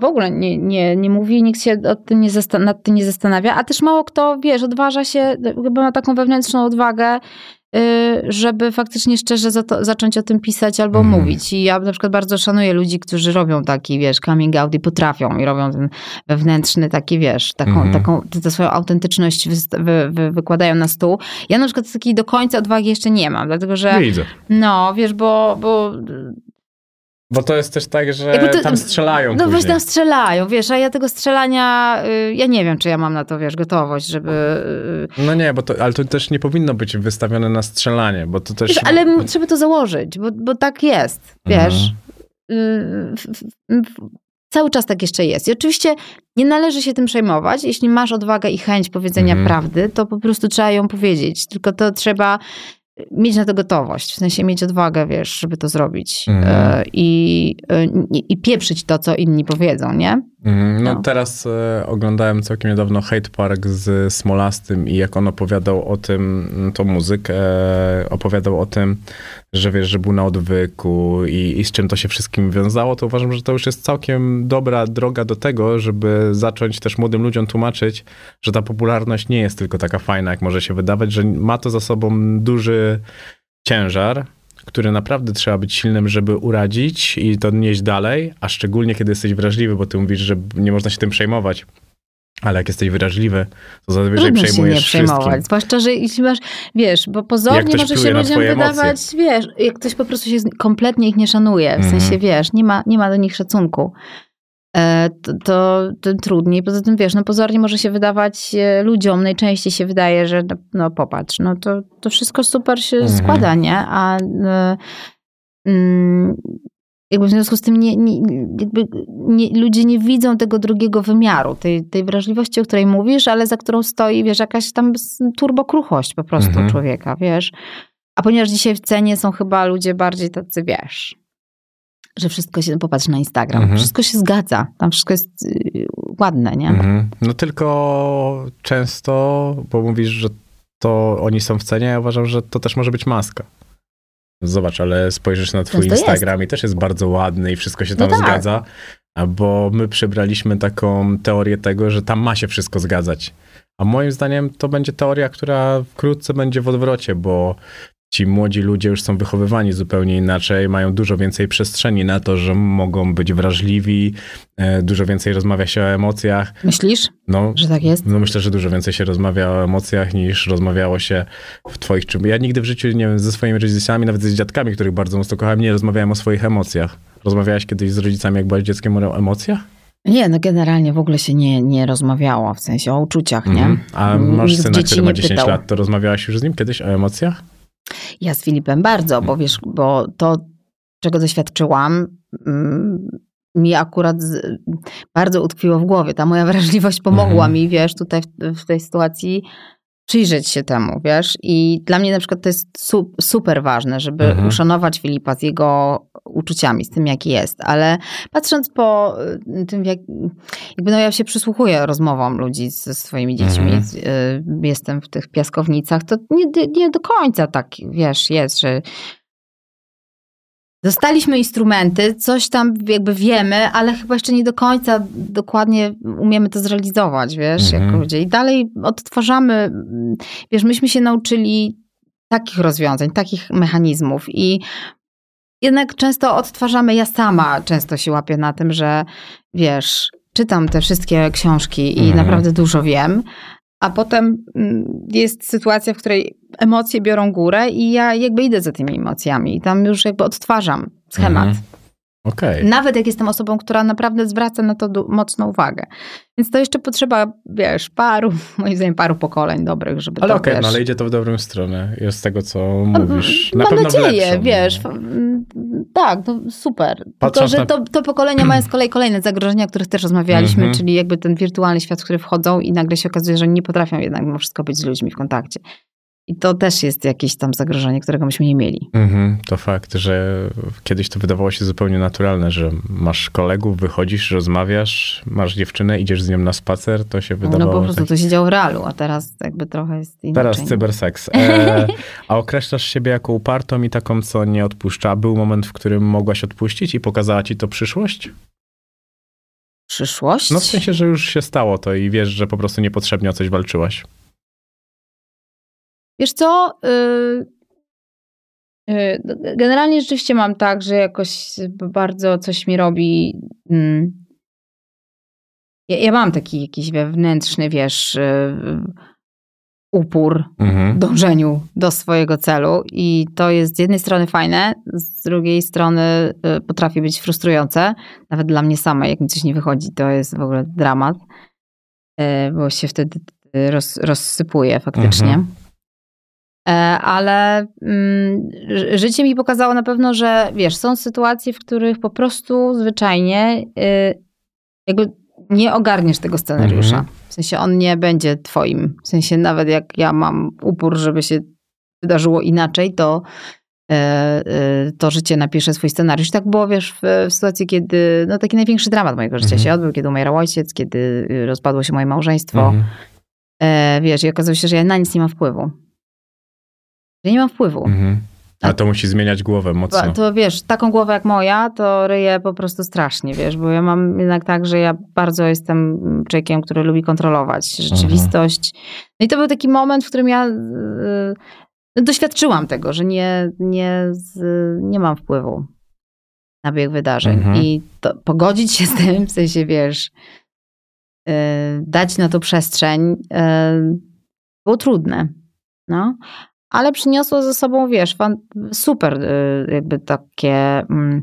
w ogóle nie, nie, nie mówi, nikt się tym nie nad tym nie zastanawia, a też mało kto, wiesz, odważa się, chyba ma taką wewnętrzną odwagę, żeby faktycznie szczerze za to, zacząć o tym pisać albo mm. mówić. I ja na przykład bardzo szanuję ludzi, którzy robią taki, wiesz, coming out i potrafią i robią ten wewnętrzny taki, wiesz, taką, mm. taką tę swoją autentyczność wy, wy, wy, wykładają na stół. Ja na przykład takiej do końca odwagi jeszcze nie mam, dlatego że... Widzę. No, wiesz, bo, bo bo to jest też tak, że to, tam strzelają No właśnie tam strzelają, wiesz, a ja tego strzelania, y, ja nie wiem, czy ja mam na to, wiesz, gotowość, żeby... Y, no nie, bo to, ale to też nie powinno być wystawione na strzelanie, bo to też... Wiesz, ale trzeba to założyć, bo, bo tak jest, wiesz. Mhm. Y, cały czas tak jeszcze jest. I oczywiście nie należy się tym przejmować. Jeśli masz odwagę i chęć powiedzenia mhm. prawdy, to po prostu trzeba ją powiedzieć. Tylko to trzeba mieć na to gotowość, w sensie mieć odwagę, wiesz, żeby to zrobić mm. i, e, i, i pieprzyć to, co inni powiedzą, nie? Mm, no, no, teraz e, oglądałem całkiem niedawno Hate Park z Smolastym i jak on opowiadał o tym, to muzyk, e, opowiadał o tym, że wiesz, że był na odwyku i, i z czym to się wszystkim wiązało, to uważam, że to już jest całkiem dobra droga do tego, żeby zacząć też młodym ludziom tłumaczyć, że ta popularność nie jest tylko taka fajna, jak może się wydawać, że ma to za sobą duży ciężar, który naprawdę trzeba być silnym, żeby uradzić i to nieść dalej, a szczególnie kiedy jesteś wrażliwy, bo ty mówisz, że nie można się tym przejmować. Ale jak jesteś wrażliwy, to zazwyczaj przejmujesz się nie przejmować. Wszystkim. Zwłaszcza, że jeśli masz, wiesz, bo pozornie może się ludziom wydawać, wiesz, jak ktoś po prostu się kompletnie ich nie szanuje, w sensie, mhm. wiesz, nie ma, nie ma do nich szacunku. E, to, to, trudniej. Poza tym, wiesz, no pozornie może się wydawać e, ludziom, najczęściej się wydaje, że no, no popatrz, no to, to wszystko super się mhm. składa, nie? A y, y, jakby w związku z tym nie, nie, jakby nie, ludzie nie widzą tego drugiego wymiaru, tej, tej wrażliwości, o której mówisz, ale za którą stoi, wiesz, jakaś tam turbokruchość po prostu mhm. człowieka, wiesz. A ponieważ dzisiaj w cenie są chyba ludzie bardziej tacy, wiesz, że wszystko się, popatrz na Instagram, mhm. wszystko się zgadza, tam wszystko jest y, ładne, nie? Mhm. No tylko często, bo mówisz, że to oni są w cenie, ja uważam, że to też może być maska. Zobacz, ale spojrzysz na twój Instagram jest. i też jest bardzo ładny i wszystko się tam no tak. zgadza, bo my przybraliśmy taką teorię tego, że tam ma się wszystko zgadzać. A moim zdaniem to będzie teoria, która wkrótce będzie w odwrocie, bo ci młodzi ludzie już są wychowywani zupełnie inaczej, mają dużo więcej przestrzeni na to, że mogą być wrażliwi, e, dużo więcej rozmawia się o emocjach. Myślisz, no, że tak jest? No myślę, że dużo więcej się rozmawia o emocjach niż rozmawiało się w twoich czym. Ja nigdy w życiu, nie wiem, ze swoimi rodzicami, nawet z dziadkami, których bardzo mocno kochałem, nie rozmawiałem o swoich emocjach. Rozmawiałaś kiedyś z rodzicami, jak byłaś dzieckiem o emocjach? Nie, no generalnie w ogóle się nie, nie rozmawiało, w sensie o uczuciach, nie? Mm. A masz syna, który ma 10 pytał. lat, to rozmawiałaś już z nim kiedyś o emocjach? Ja z Filipem bardzo, bo wiesz, bo to, czego doświadczyłam, mm, mi akurat bardzo utkwiło w głowie. Ta moja wrażliwość pomogła mhm. mi, wiesz, tutaj w, w tej sytuacji przyjrzeć się temu, wiesz. I dla mnie na przykład to jest su super ważne, żeby mhm. uszanować Filipa z jego uczuciami, z tym jaki jest. Ale patrząc po y, tym, jak, jakby no ja się przysłuchuję rozmowom ludzi ze swoimi dziećmi, mhm. Y, jestem w tych piaskownicach, to nie, nie do końca tak, wiesz, jest, że Dostaliśmy instrumenty, coś tam jakby wiemy, ale chyba jeszcze nie do końca dokładnie umiemy to zrealizować, wiesz, mhm. jako ludzie. I dalej odtwarzamy, wiesz, myśmy się nauczyli takich rozwiązań, takich mechanizmów i jednak często odtwarzamy, ja sama często się łapię na tym, że wiesz, czytam te wszystkie książki i mhm. naprawdę dużo wiem, a potem mm, jest sytuacja, w której emocje biorą górę i ja jakby idę za tymi emocjami i tam już jakby odtwarzam schemat. Mhm. Okay. Nawet jak jestem osobą, która naprawdę zwraca na to mocną uwagę. Więc to jeszcze potrzeba, wiesz, paru, moim zdaniem, paru pokoleń dobrych, żeby ale to, okay, no ale idzie to w dobrą stronę, jest z tego, co mówisz. Na Mam pewno nadzieję, lepszą, wiesz, no. tak, no super. Patrząc Tylko, że na... to, to pokolenia mają z kolei kolejne zagrożenia, o których też rozmawialiśmy, mm -hmm. czyli jakby ten wirtualny świat, w który wchodzą i nagle się okazuje, że nie potrafią jednak mimo wszystko być z ludźmi w kontakcie. I to też jest jakieś tam zagrożenie, którego myśmy nie mieli. Mhm, to fakt, że kiedyś to wydawało się zupełnie naturalne, że masz kolegów, wychodzisz, rozmawiasz, masz dziewczynę, idziesz z nią na spacer, to się wydawało... No po prostu tak... to się działo w realu, a teraz jakby trochę jest inaczej. Teraz cyberseks. E, a określasz siebie jako upartą i taką, co nie odpuszcza. Był moment, w którym mogłaś odpuścić i pokazała ci to przyszłość? Przyszłość? No w sensie, że już się stało to i wiesz, że po prostu niepotrzebnie o coś walczyłaś. Wiesz co? y, y, Generalnie rzeczywiście mam tak, że jakoś bardzo coś mi robi. mm, Ja, ja mam taki jakiś wewnętrzny, wiesz, y, upór Mhm. w dążeniu do swojego celu i to jest z jednej strony fajne, z drugiej strony potrafi być frustrujące. Nawet dla mnie samej, jak mi coś nie wychodzi, to jest w ogóle dramat, bo się wtedy roz, rozsypuje faktycznie. Mhm. E, Ale mm, ży- życie mi pokazało na pewno, że wiesz, są sytuacje, w których po prostu zwyczajnie y, jakby nie ogarniesz tego scenariusza. Mhm. W sensie on nie będzie twoim. W sensie nawet jak ja mam upór, żeby się wydarzyło inaczej, to e, e, to życie napisze swój scenariusz. Tak było, wiesz, w, w sytuacji, kiedy no taki największy dramat mojego życia Mhm. się odbył, kiedy umierał ojciec, kiedy y, rozpadło się moje małżeństwo. Mhm. Wiesz, i okazało się, że ja na nic nie mam wpływu. Że nie mam wpływu. Mhm. A to musi zmieniać głowę mocno. To wiesz, taką głowę jak moja, to ryję po prostu strasznie, wiesz, bo ja mam jednak tak, że ja bardzo jestem człowiekiem, który lubi kontrolować rzeczywistość. No i to był taki moment, w którym ja yy, no, doświadczyłam tego, że nie, nie, z, nie mam wpływu na bieg wydarzeń. Mhm. I to, pogodzić się z tym, w sensie, wiesz, yy, dać na to przestrzeń, yy, było trudne. No ale przyniosło ze sobą, wiesz, super y, jakby takie mm,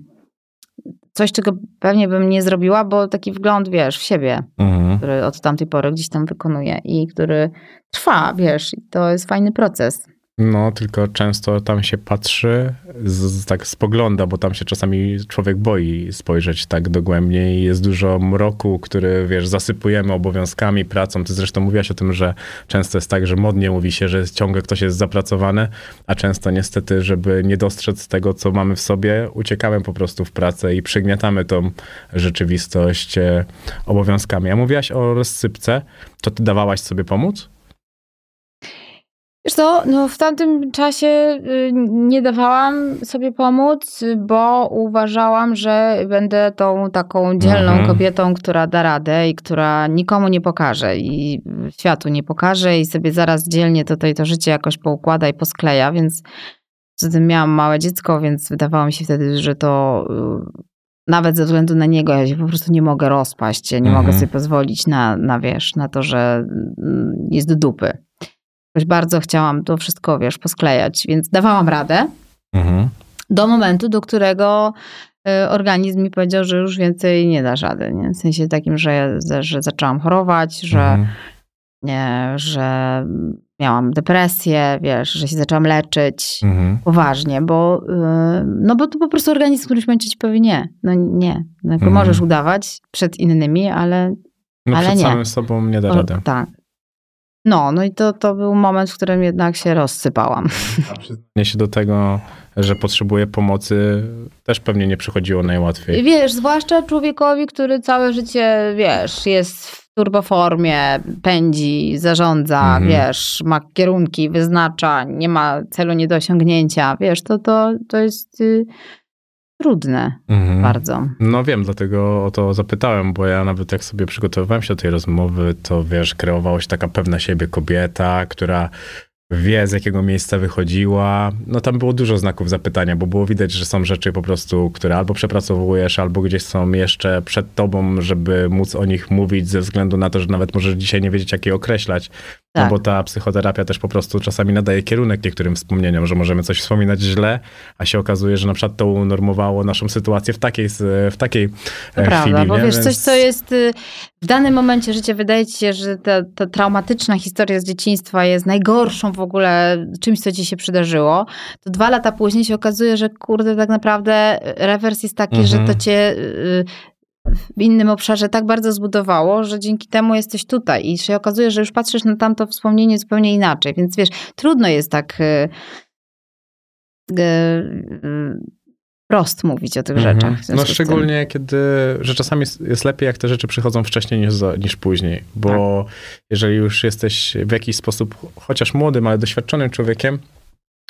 coś, czego pewnie bym nie zrobiła, bo taki wgląd, wiesz, w siebie, Mhm. który od tamtej pory gdzieś tam wykonuję i który trwa, wiesz, i to jest fajny proces. No, tylko często tam się patrzy, z, tak spogląda, bo tam się czasami człowiek boi spojrzeć tak dogłębnie i jest dużo mroku, który, wiesz, zasypujemy obowiązkami, pracą. Ty zresztą mówiłaś o tym, że często jest tak, że modnie mówi się, że ciągle ktoś jest zapracowany, a często niestety, żeby nie dostrzec tego, co mamy w sobie, uciekamy po prostu w pracę i przygniatamy tą rzeczywistość e, obowiązkami. A mówiłaś o rozsypce, to ty dawałaś sobie pomóc? Wiesz co, no w tamtym czasie y, nie dawałam sobie pomóc, bo uważałam, że będę tą taką dzielną Mhm. kobietą, która da radę i która nikomu nie pokaże i światu nie pokaże i sobie zaraz dzielnie tutaj to życie jakoś poukłada i poskleja, więc tym miałam małe dziecko, więc wydawało mi się wtedy, że to y, nawet ze względu na niego ja się po prostu nie mogę rozpaść, ja nie Mhm. mogę sobie pozwolić na, na wiesz, na to, że mm, jest do dupy. Jakoś bardzo chciałam to wszystko, wiesz, posklejać, więc dawałam radę Mhm. do momentu, do którego y, organizm mi powiedział, że już więcej nie da rady. Nie? W sensie takim, że, że zaczęłam chorować, że, Mhm. nie, że miałam depresję, wiesz, że się zaczęłam leczyć Mhm. poważnie, bo, y, no bo to po prostu organizm w którymś momencie ci powie nie, no nie. No jakby Mhm. możesz udawać przed innymi, ale No Ale przed nie. samym sobą nie da o, rady. tak. No, no i to, to był moment, w którym jednak się rozsypałam. Przyznanie się do tego, że potrzebuje pomocy, też pewnie nie przychodziło najłatwiej. Wiesz, zwłaszcza człowiekowi, który całe życie, wiesz, jest w turboformie, pędzi, zarządza, Mhm. wiesz, ma kierunki, wyznacza, nie ma celu nie do osiągnięcia, wiesz, to, to, to jest y, trudne Mhm. bardzo. No wiem, dlatego o to zapytałem, bo ja nawet jak sobie przygotowywałem się do tej rozmowy, to wiesz, kreowała się taka pewna siebie kobieta, która wie z jakiego miejsca wychodziła. No tam było dużo znaków zapytania, bo było widać, że są rzeczy po prostu, które albo przepracowujesz, albo gdzieś są jeszcze przed tobą, żeby móc o nich mówić ze względu na to, że nawet możesz dzisiaj nie wiedzieć, jak je określać. No Tak. bo ta psychoterapia też po prostu czasami nadaje kierunek niektórym wspomnieniom, że możemy coś wspominać źle, a się okazuje, że na przykład to unormowało naszą sytuację w takiej, w takiej To e, prawda, chwili. bo nie? wiesz, coś, Więc- co jest y, w danym momencie życia, wydaje ci się, że ta, ta traumatyczna historia z dzieciństwa jest najgorszą w ogóle czymś, co ci się przydarzyło, to dwa lata później się okazuje, że kurde, tak naprawdę rewers jest taki, Mhm. że to cię y, w innym obszarze tak bardzo zbudowało, że dzięki temu jesteś tutaj i się okazuje, że już patrzysz na tamto wspomnienie zupełnie inaczej, więc wiesz, trudno jest tak y, y, y, prost mówić o tych Mhm. rzeczach. No szczególnie kiedy, że czasami jest, jest lepiej, jak te rzeczy przychodzą wcześniej niż, za- niż później, bo Tak. jeżeli już jesteś w jakiś sposób, chociaż młodym, ale doświadczonym człowiekiem,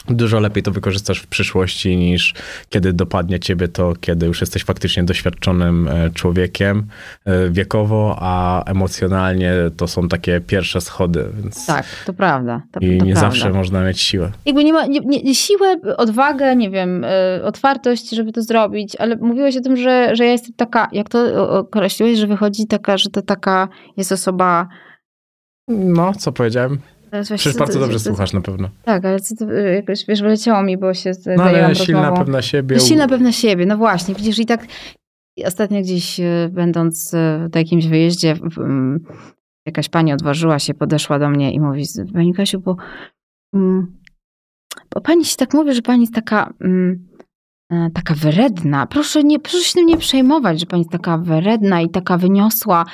dużo lepiej to wykorzystasz w przyszłości niż kiedy dopadnie ciebie to, kiedy już jesteś faktycznie doświadczonym e, człowiekiem e, wiekowo, a emocjonalnie to są takie pierwsze schody, więc Tak, to prawda. To, i to nie prawda. zawsze można mieć siłę. Jakby nie ma nie, nie, siłę, odwagę, nie wiem, y, otwartość, żeby to zrobić, ale mówiłeś o tym, że, że ja jestem taka, jak to określiłeś, że wychodzi taka, że to taka jest osoba... No, co powiedziałem? Przecież bardzo to- dobrze to- słuchasz na pewno. Tak, ale co to, jakoś, wiesz, wyleciało mi, bo się No ale silna, rozmową. pewna siebie. No, silna pewna siebie, no właśnie, widzisz i tak ostatnio gdzieś y, będąc na jakimś wyjeździe jakaś pani odważyła się, podeszła do mnie i mówi, pani Kasiu, bo, bo pani się tak mówi, że pani jest taka e, taka wyredna. Proszę, nie, proszę się tym nie przejmować, że pani jest taka wyredna i taka wyniosła.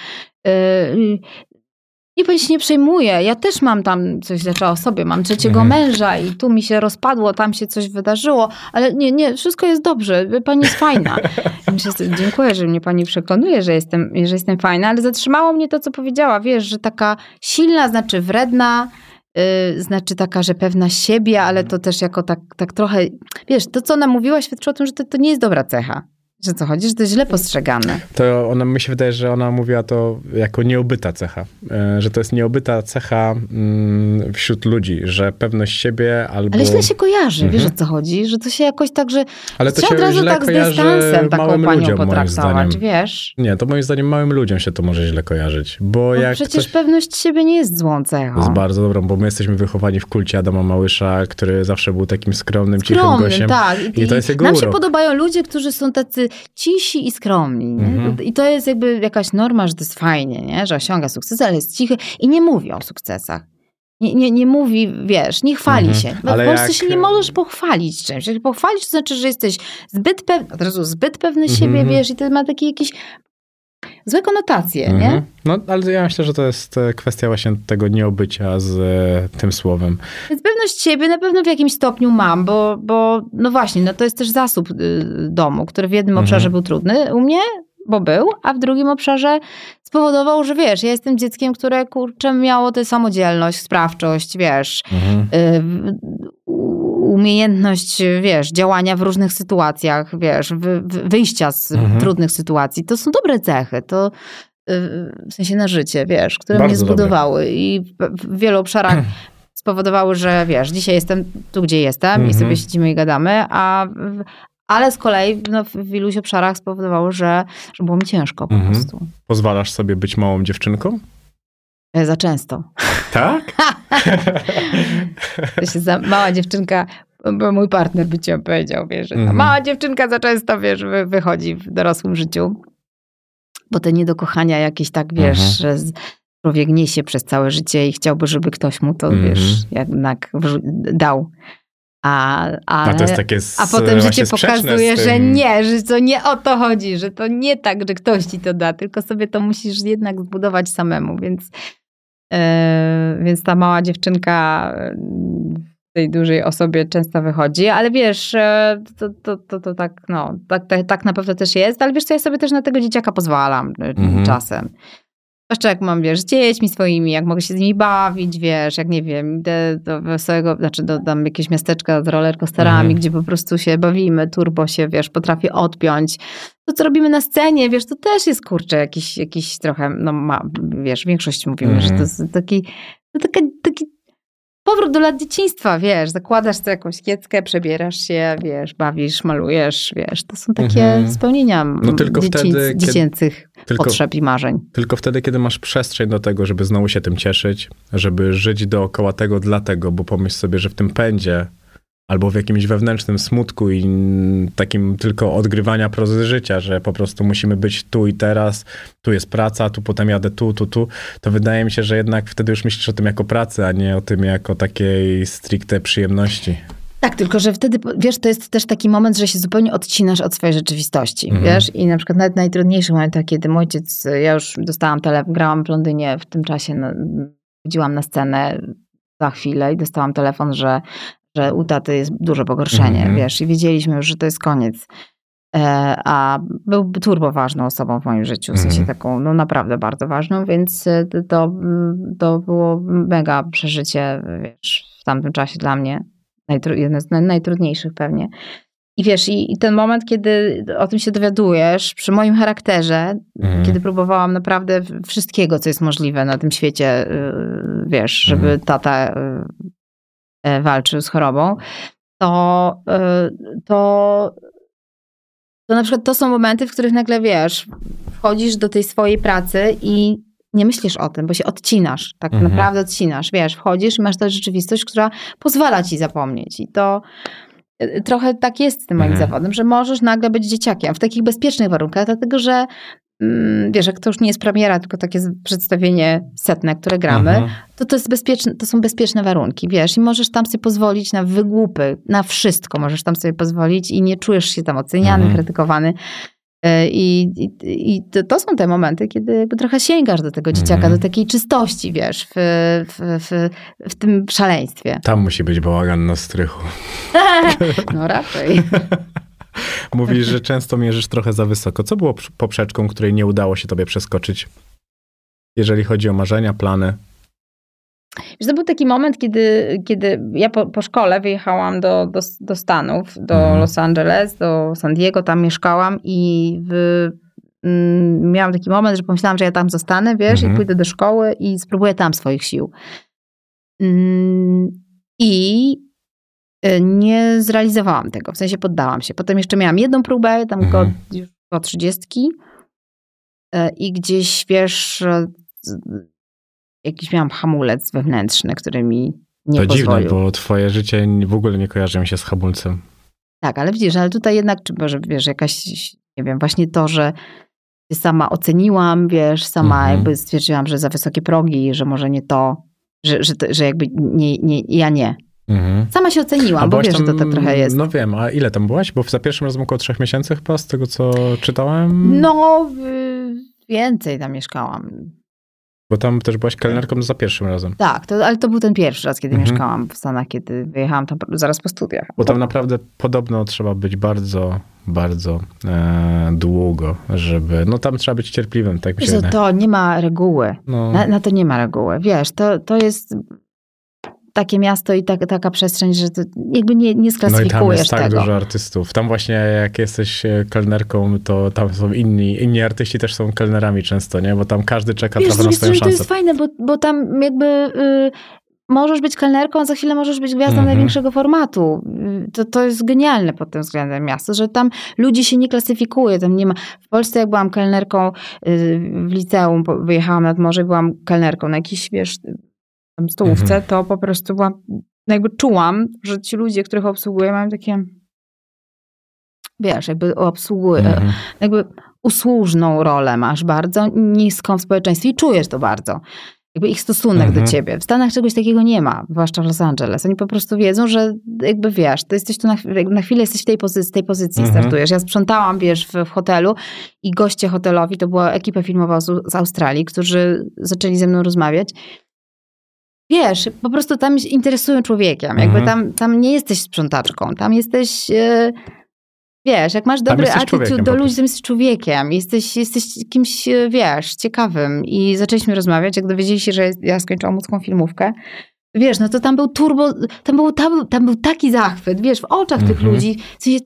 Nie pani się nie przejmuje. Ja też mam tam coś zaczęła o sobie. Mam trzeciego Mhm. męża i tu mi się rozpadło, tam się coś wydarzyło, ale nie, nie, wszystko jest dobrze. Pani jest fajna. Myślę, dziękuję, że mnie pani przekonuje, że jestem, że jestem fajna, ale zatrzymało mnie to, co powiedziała. Wiesz, że taka silna znaczy wredna, yy, znaczy taka, że pewna siebie, ale to też jako tak, tak trochę, wiesz, to co ona mówiła świadczy o tym, że to, to nie jest dobra cecha. Że co chodzi, że to jest źle postrzegane. To ona, mi się wydaje, że ona mówiła to jako nieobyta cecha. E, Że to jest nieobyta cecha mm, wśród ludzi, że pewność siebie albo... Ale źle się kojarzy, wiesz o Mhm. co chodzi? Że to się jakoś tak, że Ale to się od razu źle tak z dystansem taką małym panią ludziom, potraktować, wiesz? Nie, to moim zdaniem małym ludziom się to może źle kojarzyć. Bo No jak przecież pewność siebie nie jest złą cechą. jest bardzo dobrą, bo my jesteśmy wychowani w kulcie Adama Małysza, który zawsze był takim skromnym, cichym Skromnym, gościem. tak. I to jest jego Nam się urok. podobają ludzie, którzy są tacy cisi i skromni. Mhm. I to jest jakby jakaś norma, że to jest fajnie, nie? że osiąga sukcesy, ale jest cichy i nie mówi o sukcesach. Nie, nie, nie mówi, wiesz, nie chwali Mhm. się. Ale w Polsce jak- się nie możesz pochwalić czymś. Jak pochwalić, to znaczy, że jesteś zbyt pewny, od razu zbyt pewny Mhm. siebie, wiesz, i to ma takie jakieś złe konotacje, nie? Mhm. No, ale ja myślę, że to jest e, kwestia właśnie tego nieobycia z e, tym słowem. Więc pewność siebie na pewno w jakimś stopniu mam, bo, bo no właśnie, no to jest też zasób y, domu, który w jednym Mhm. obszarze był trudny u mnie, bo był, a w drugim obszarze spowodował, że wiesz, ja jestem dzieckiem, które kurczę miało tę samodzielność, sprawczość, wiesz, Mhm. y, umiejętność, wiesz, działania w różnych sytuacjach, wiesz, wy, wy, wyjścia z Mhm. trudnych sytuacji. To są dobre cechy, to y, w sensie na życie, wiesz, które Bardzo mnie dobre. zbudowały i w, wielu obszarach spowodowały, że wiesz, dzisiaj jestem tu, gdzie jestem i Mhm. sobie siedzimy i gadamy, a ale z kolei no, w iluś obszarach spowodowało, że, że było mi ciężko po Mhm. prostu. Pozwalasz sobie być małą dziewczynką? E, Za często. Tak? To się za mała dziewczynka, bo mój partner by ci powiedział, wiesz, że Mhm. mała dziewczynka za często, wiesz, wy, wychodzi w dorosłym życiu. Bo te niedokochania jakieś tak, wiesz, Mhm. że z- człowiek niesie przez całe życie i chciałby, żeby ktoś mu to, Mhm. wiesz, jednak dał. A, ale, A to jest takie s- a potem życie pokazuje, że nie, że to nie o to chodzi, że to nie tak, że ktoś ci to da, tylko sobie to musisz jednak zbudować samemu, więc, więc ta mała dziewczynka e, w tej dużej osobie często wychodzi, ale wiesz, e, to, to, to, to tak, no, tak, tak, tak na pewno też jest, ale wiesz co, ja sobie też na tego dzieciaka pozwalam e, Mhm. czasem. Zwłaszcza jak mam, wiesz, z dziećmi swoimi, jak mogę się z nimi bawić, wiesz, jak nie wiem, idę do wesołego, znaczy do tam jakiegoś miasteczka z rollercoasterami, Mhm. gdzie po prostu się bawimy, turbo się, wiesz, potrafię odpiąć. To, co robimy na scenie, wiesz, to też jest, kurczę, jakiś, jakiś trochę, no ma, wiesz, większość mówimy, Mhm. że to jest taki, taka, taki powrót do lat dzieciństwa, wiesz, zakładasz sobie jakąś kieckę, przebierasz się, wiesz, bawisz, malujesz, wiesz, to są takie Mhm. spełnienia No tylko dziecięc, wtedy, kiedy- dziecięcych Tylko, potrzeb i marzeń. tylko wtedy, kiedy masz przestrzeń do tego, żeby znowu się tym cieszyć, żeby żyć dookoła tego dlatego, bo pomyśl sobie, że w tym pędzie albo w jakimś wewnętrznym smutku i takim tylko odgrywania prozy życia, że po prostu musimy być tu i teraz, tu jest praca, tu potem jadę tu, tu, tu, to wydaje mi się, że jednak wtedy już myślisz o tym jako pracy, a nie o tym jako takiej stricte przyjemności. Tak, tylko że wtedy, wiesz, to jest też taki moment, że się zupełnie odcinasz od swojej rzeczywistości, Mhm. wiesz? I na przykład nawet najtrudniejszy moment, kiedy mój ojciec, ja już dostałam telefon, grałam w Londynie w tym czasie, no, chodziłam na scenę za chwilę i dostałam telefon, że, że u taty jest duże pogorszenie, Mhm. wiesz? I wiedzieliśmy już, że to jest koniec. E, a był turbo ważną osobą w moim życiu, w sensie Mhm. taką, no naprawdę bardzo ważną, więc e, to- to, było mega przeżycie, wiesz, w tamtym czasie dla mnie. Najtru, jedno z naj- najtrudniejszych pewnie. I wiesz, i, i ten moment, kiedy o tym się dowiadujesz, przy moim charakterze, Mhm. kiedy próbowałam naprawdę wszystkiego, co jest możliwe na tym świecie, yy, wiesz, żeby tata yy, walczył z chorobą, to, yy, to, to na przykład to są momenty, w których nagle, wiesz, wchodzisz do tej swojej pracy i nie myślisz o tym, bo się odcinasz, tak Mhm. naprawdę odcinasz, wiesz, wchodzisz i masz tę rzeczywistość, która pozwala ci zapomnieć i to y, trochę tak jest z tym moim Mhm. zawodem, że możesz nagle być dzieciakiem w takich bezpiecznych warunkach, dlatego że wiesz, jak to już nie jest premiera, tylko takie przedstawienie setne, które gramy, Mhm. to to, jest bezpieczne, to są bezpieczne warunki, wiesz, i możesz tam sobie pozwolić na wygłupy, na wszystko możesz tam sobie pozwolić i nie czujesz się tam oceniany, Mhm. krytykowany. E, I, i, i to, to są te momenty, kiedy jakby trochę sięgasz do tego dzieciaka, Mhm. do takiej czystości, wiesz, w, w, w, w tym szaleństwie. Tam musi być bałagan na strychu. No raczej. Mówisz, że często mierzysz trochę za wysoko. Co było poprzeczką, której nie udało się tobie przeskoczyć? Jeżeli chodzi o marzenia, plany. Wiesz, to był taki moment, kiedy, kiedy ja po, po szkole wyjechałam do, do, do Stanów, do Mhm. Los Angeles, do San Diego, tam mieszkałam i w, mm, miałam taki moment, że pomyślałam, że ja tam zostanę, wiesz, Mhm. i pójdę do szkoły i spróbuję tam swoich sił. Mm, I nie zrealizowałam tego, w sensie poddałam się. Potem jeszcze miałam jedną próbę, tam Mhm. już po trzydziestki y, i gdzieś, wiesz, y, jakiś miałam hamulec wewnętrzny, który mi nie to pozwolił. dziwne, bo twoje życie w ogóle nie kojarzy mi się z hamulcem. Tak, ale widzisz, ale tutaj jednak, czy może, wiesz, jakaś, nie wiem, właśnie to, że sama oceniłam, wiesz, sama Mhm. jakby stwierdziłam, że za wysokie progi, że może nie to, że, że, to, że jakby nie, nie, ja nie. Mhm. Sama się oceniłam, bo wiesz, że to tak trochę jest. No wiem, a ile tam byłaś? Bo za pierwszym razem około trzech miesięcy chyba, z tego co czytałem. No, y, więcej tam mieszkałam. Bo tam też byłaś kelnerką za pierwszym razem. Tak, to, ale to był ten pierwszy raz, kiedy Mhm. mieszkałam w Stanach, kiedy wyjechałam tam zaraz po studiach. Bo tam naprawdę podobno trzeba być bardzo, bardzo e, długo, żeby... No tam trzeba być cierpliwym, tak mi się wydaje. to nie ma reguły. No, Na, na to nie ma reguły. Wiesz, to, to jest takie miasto i tak, taka przestrzeń, że to jakby nie, nie no i tam sklasyfikujesz jest tak tego. dużo artystów. Tam właśnie jak jesteś e, kelnerką, to tam są inni, inni artyści też są kelnerami często, nie? Bo tam każdy czeka Wiesz, trochę na swoją strony to szansę. jest fajne, bo, bo tam jakby y, możesz być kelnerką, a za chwilę możesz być gwiazdą Mhm. największego formatu. To, to jest genialne pod tym względem miasto, że tam ludzi się nie klasyfikuje. Tam nie ma... W Polsce jak byłam kelnerką y, w liceum, wyjechałam nad morze, byłam kelnerką na jakiejś, wiesz, stołówce, Mhm. to po prostu byłam, no jakby czułam, że ci ludzie, których obsługuję, mają takie wiesz, jakby obsługuję, Mhm. jakby usłużną rolę masz bardzo niską w społeczeństwie i czujesz to bardzo. Jakby ich stosunek Mhm. do ciebie. W Stanach czegoś takiego nie ma, zwłaszcza w Los Angeles. Oni po prostu wiedzą, że jakby wiesz, to jesteś tu na, na chwilę jesteś w tej pozycji, z tej pozycji Mhm. startujesz. Ja sprzątałam, wiesz, w, w hotelu i goście hotelowi, to była ekipa filmowa z, z Australii, którzy zaczęli ze mną rozmawiać. Wiesz, po prostu tam się interesują człowiekiem. Jakby Mhm. tam, tam nie jesteś sprzątaczką, tam jesteś... E, Wiesz, jak masz dobry attitude do ludzi, to jesteś człowiekiem, jesteś, jesteś kimś, e, wiesz, ciekawym. I zaczęliśmy rozmawiać, jak dowiedzieli się, że ja skończyłam łódzką filmówkę. Wiesz, no to tam był turbo, tam był, tam, tam był taki zachwyt, wiesz, w oczach tych Mhm. ludzi. W sensie,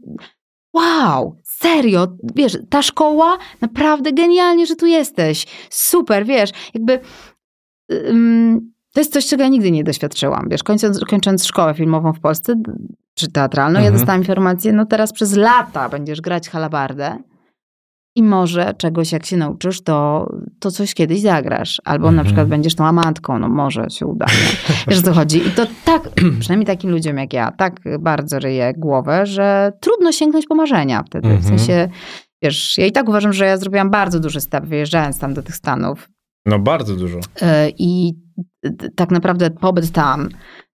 wow, serio, wiesz, ta szkoła, naprawdę genialnie, że tu jesteś. Super, wiesz, jakby... ym, to jest coś, czego ja nigdy nie doświadczyłam. Wiesz, kończąc, kończąc szkołę filmową w Polsce, czy teatralną, ja Mhm. dostałam informację, no teraz przez lata będziesz grać halabardę i może czegoś, jak się nauczysz, to, to coś kiedyś zagrasz. Albo na Mhm. przykład będziesz tą amantką, no może się uda. Nie? Wiesz, o co chodzi? I to tak, przynajmniej takim ludziom jak ja, tak bardzo ryje głowę, że trudno sięgnąć po marzenia wtedy. W Mhm. sensie, wiesz, ja i tak uważam, że ja zrobiłam bardzo duży step, wyjeżdżając tam do tych Stanów. No bardzo dużo. E, I tak naprawdę pobyt tam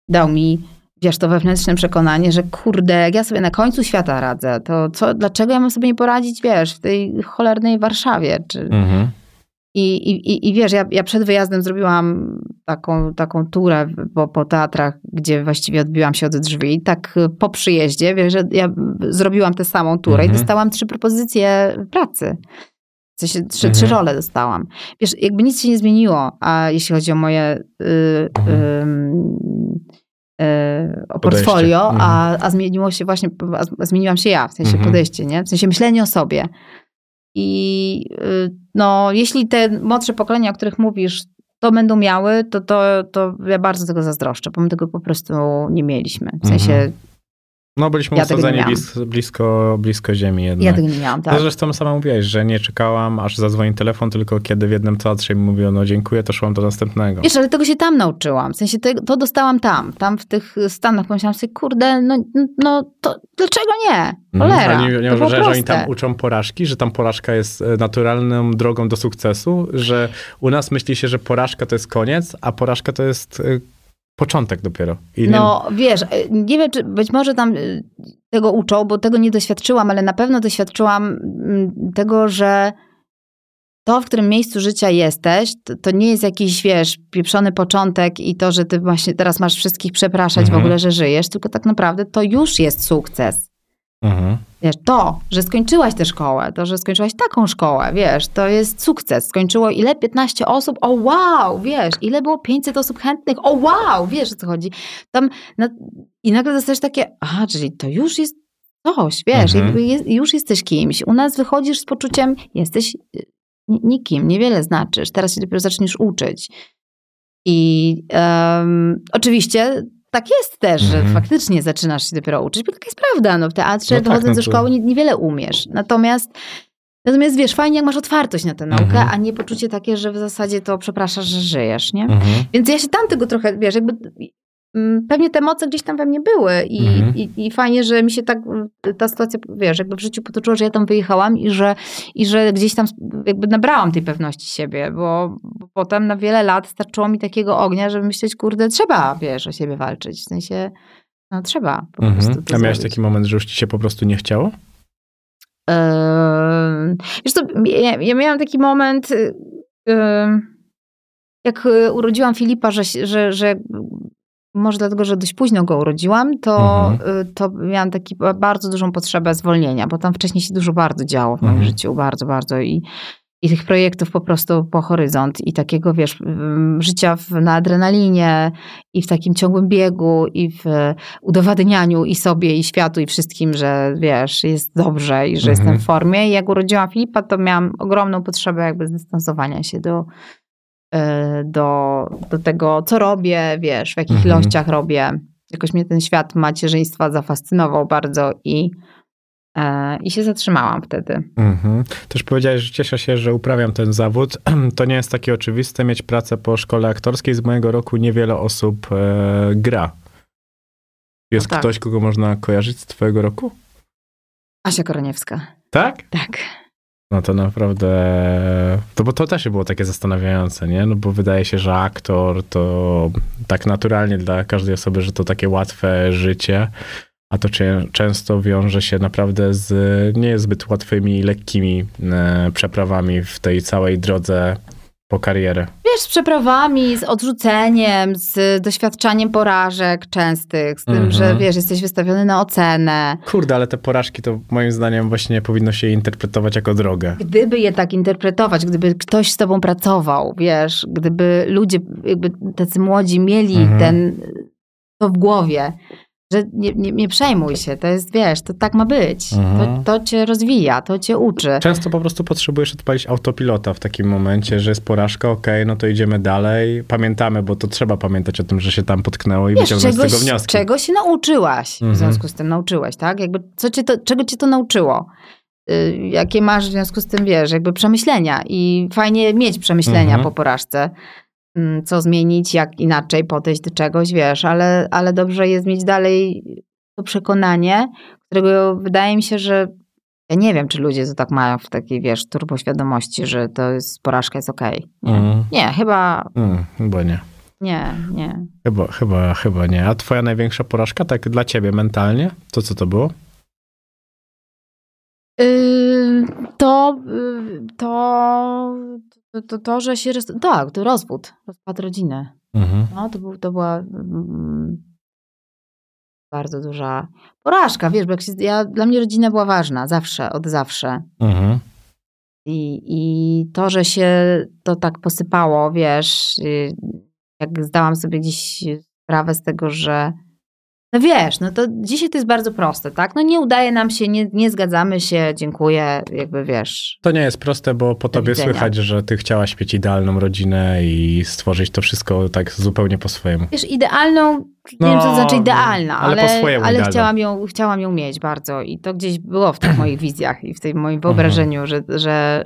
dał mi wiesz, to wewnętrzne przekonanie, że kurde, jak ja sobie na końcu świata radzę, to co, dlaczego ja mam sobie nie poradzić, wiesz, w tej cholernej Warszawie, czy... Mhm. I, i, i wiesz, ja, ja przed wyjazdem zrobiłam taką, taką turę po, po teatrach, gdzie właściwie odbiłam się od drzwi. Tak y, po przyjeździe, wiesz, ja zrobiłam tę samą turę Mhm. i dostałam trzy propozycje pracy. Sensie trzy, Mhm. trzy role dostałam. Wiesz, jakby nic się nie zmieniło, a jeśli chodzi o moje y, ym, y, o portfolio, Mhm. a, a zmieniło się właśnie, a, a zmieniłam się ja, w sensie Mhm. podejście, nie? W sensie myślenie o sobie. I y, no, jeśli te młodsze pokolenia, o których mówisz, to będą miały, to, to, to ja bardzo tego zazdroszczę, bo my tego po prostu nie mieliśmy. W sensie Mhm. No, byliśmy Ja usadzeni blisko, blisko, ziemi jednak. ja tego nie miałam, tak. To zresztą sama mówiłaś, że nie czekałam, aż zadzwoni telefon, tylko kiedy w jednym teatrze mi mówiono dziękuję, to szłam do następnego. Wiesz, ale tego się tam nauczyłam. W sensie to, to dostałam tam, tam w tych Stanach. Pomyślałam sobie, kurde, no, no to dlaczego nie? Cholera. A nie, nie uważasz, że oni tam uczą porażki, że tam porażka jest e, naturalną drogą do sukcesu, że u nas myśli się, że porażka to jest koniec, a porażka to jest e, początek dopiero. I nie- No wiesz, y, nie wiem, czy być może tam y, tego uczą, bo tego nie doświadczyłam, ale na pewno doświadczyłam mm, tego, że to, w którym miejscu życia jesteś, to, to nie jest jakiś, wiesz, pieprzony początek i to, że ty właśnie teraz masz wszystkich przepraszać w Mhm. ogóle, że żyjesz, tylko tak naprawdę to już jest sukces. Mhm. Wiesz, to, że skończyłaś tę szkołę, to, że skończyłaś taką szkołę, wiesz, to jest sukces. Skończyło ile? 15 osób? O wow, wiesz, ile było 500 osób chętnych? O wow, wiesz o co chodzi. Tam I nagle dostajesz takie, aha, czyli to już jest coś, wiesz, Mhm. jest, już jesteś kimś. U nas wychodzisz z poczuciem, jesteś y, ni- nikim, niewiele znaczysz, teraz się dopiero zaczniesz uczyć. I em, oczywiście tak jest też, że Mhm. faktycznie zaczynasz się dopiero uczyć, bo taka jest prawda, no w teatrze No tak, dochodząc no do szkoły nie- niewiele umiesz. Natomiast Natomiast wiesz, fajnie jak masz otwartość na tę naukę, Mhm. a nie poczucie takie, że w zasadzie to przepraszasz, że żyjesz, nie? Mhm. Więc ja się tam tego trochę, wiesz, jakby pewnie te moce gdzieś tam we mnie były i, Mhm. i, i fajnie, że mi się tak y, ta sytuacja, wiesz, jakby w życiu potoczyła, że ja tam wyjechałam i że, i że gdzieś tam jakby nabrałam tej pewności siebie, bo, bo potem na wiele lat starczyło mi takiego ognia, żeby myśleć, kurde, trzeba, wiesz, o siebie walczyć. W sensie, no trzeba po prostu Mhm. to A miałeś zrobić. taki moment, że już ci się po prostu nie chciało? Eee, Wiesz co, ja, ja miałam taki moment, y, y, jak y, urodziłam Filipa, że, że, że może dlatego, że dość późno go urodziłam, to, Mhm. y, to miałam taki bardzo dużą potrzebę zwolnienia, bo tam wcześniej się dużo bardzo działo w moim Mhm. życiu, bardzo, bardzo i, i tych projektów po prostu po horyzont i takiego, wiesz, życia w, na adrenalinie i w takim ciągłym biegu i w udowadnianiu i sobie, i światu, i wszystkim, że wiesz, jest dobrze i że Mhm. jestem w formie. I jak urodziłam Filipa, to miałam ogromną potrzebę jakby zdystansowania się do, do, do tego, co robię, wiesz, w jakich Mhm. ilościach robię. Jakoś mnie ten świat macierzyństwa zafascynował bardzo i, e, i się zatrzymałam wtedy. Mhm. Też powiedziałeś, że cieszę się, że uprawiam ten zawód. To nie jest takie oczywiste mieć pracę po szkole aktorskiej. Z mojego roku niewiele osób e, gra. Jest No tak. ktoś, kogo można kojarzyć z twojego roku? Asia Koroniewska. Tak? Tak. No to naprawdę. To bo to też było takie zastanawiające, nie? No bo wydaje się, że aktor to tak naturalnie dla każdej osoby, że to takie łatwe życie, a to cie- często wiąże się naprawdę z nie zbyt łatwymi, lekkimi e, przeprawami w tej całej drodze po karierę. Wiesz, z przeprawami, z odrzuceniem, z doświadczaniem porażek częstych, z tym, Mhm. że wiesz, jesteś wystawiony na ocenę. Kurde, ale te porażki to moim zdaniem właśnie powinno się interpretować jako drogę. Gdyby je tak interpretować, gdyby ktoś z tobą pracował, wiesz, gdyby ludzie, jakby tacy młodzi mieli Mhm. ten, to w głowie, że nie, nie, nie przejmuj się, to jest, wiesz, to tak ma być. Mhm. To, to cię rozwija, to cię uczy. Często po prostu potrzebujesz odpalić autopilota w takim momencie, że jest porażka, okej, no to idziemy dalej. Pamiętamy, bo to trzeba pamiętać o tym, że się tam potknęło i Wiesz, wyciągnąć z tego wnioski. czego się nauczyłaś, Mhm. w związku z tym nauczyłeś, tak? Jakby, co cię to, czego cię to nauczyło? Y, Jakie masz w związku z tym, wiesz, jakby przemyślenia i fajnie mieć przemyślenia Mhm. po porażce. Mm, Co zmienić, jak inaczej podejść do czegoś, wiesz, ale, ale dobrze jest mieć dalej to przekonanie, którego wydaje mi się, że ja nie wiem, czy ludzie to tak mają w takiej, wiesz, turboświadomości, że to jest, porażka jest okej. Nie. Mhm. nie, chyba Mm, bo nie. Nie, nie. Chyba, chyba, chyba nie. A twoja największa porażka, tak dla ciebie mentalnie, to co to było? Yy, to, yy, to, to, to, to, że się. roz- Tak, to rozwód, rozpad rodziny. Mhm. No, to, był, to była mm, bardzo duża porażka, wiesz, bo jak się, ja, dla mnie rodzina była ważna, zawsze, od zawsze. Mhm. I, I to, że się to tak posypało, wiesz, y, jak zdałam sobie dziś sprawę z tego, że no wiesz, no to dzisiaj to jest bardzo proste, tak? No nie udaje nam się, nie, nie zgadzamy się, dziękuję, jakby wiesz. To nie jest proste, bo po tobie widzenia. słychać, że ty chciałaś mieć idealną rodzinę i stworzyć to wszystko tak zupełnie po swojemu. Wiesz, idealną, nie No, wiem co to znaczy idealna, ale ale, po swojemu ale chciałam, ją, chciałam ją mieć bardzo i to gdzieś było w tych moich wizjach i w tym moim wyobrażeniu, że, że,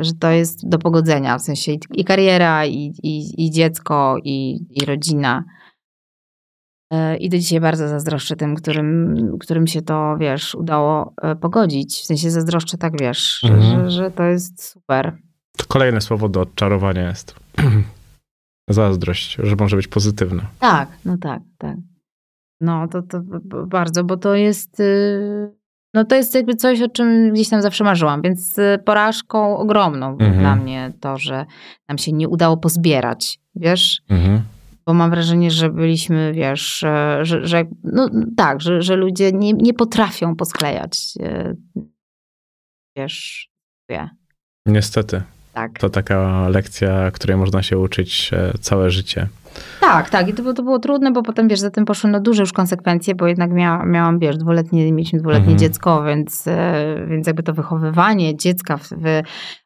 y, że to jest do pogodzenia, w sensie i, i kariera, i, i, i dziecko, i, i rodzina. Y, I do dzisiaj bardzo zazdroszczę tym, którym, którym się to, wiesz, udało y, pogodzić. W sensie zazdroszczę tak, wiesz, że, Mhm. że, że to jest super. To kolejne słowo do odczarowania jest. Zazdrość, że może być pozytywna. Tak, no tak, tak. No to, to bardzo, bo to jest. y, No to jest jakby coś, o czym gdzieś tam zawsze marzyłam, więc y, porażką ogromną Mhm. dla mnie to, że nam się nie udało pozbierać, wiesz? Mhm. Bo mam wrażenie, że byliśmy, wiesz, e, że, że no tak, że, że ludzie nie, nie potrafią posklejać, e, wiesz, wie, Niestety, tak. to taka lekcja, której można się uczyć e, całe życie. Tak, tak. I to, było- to było trudne, bo potem, wiesz, za tym poszły no, duże już konsekwencje, bo jednak mia, miałam, wiesz, dwuletnie, mieliśmy dwuletnie Mhm. dziecko, więc, e, więc jakby to wychowywanie dziecka w, w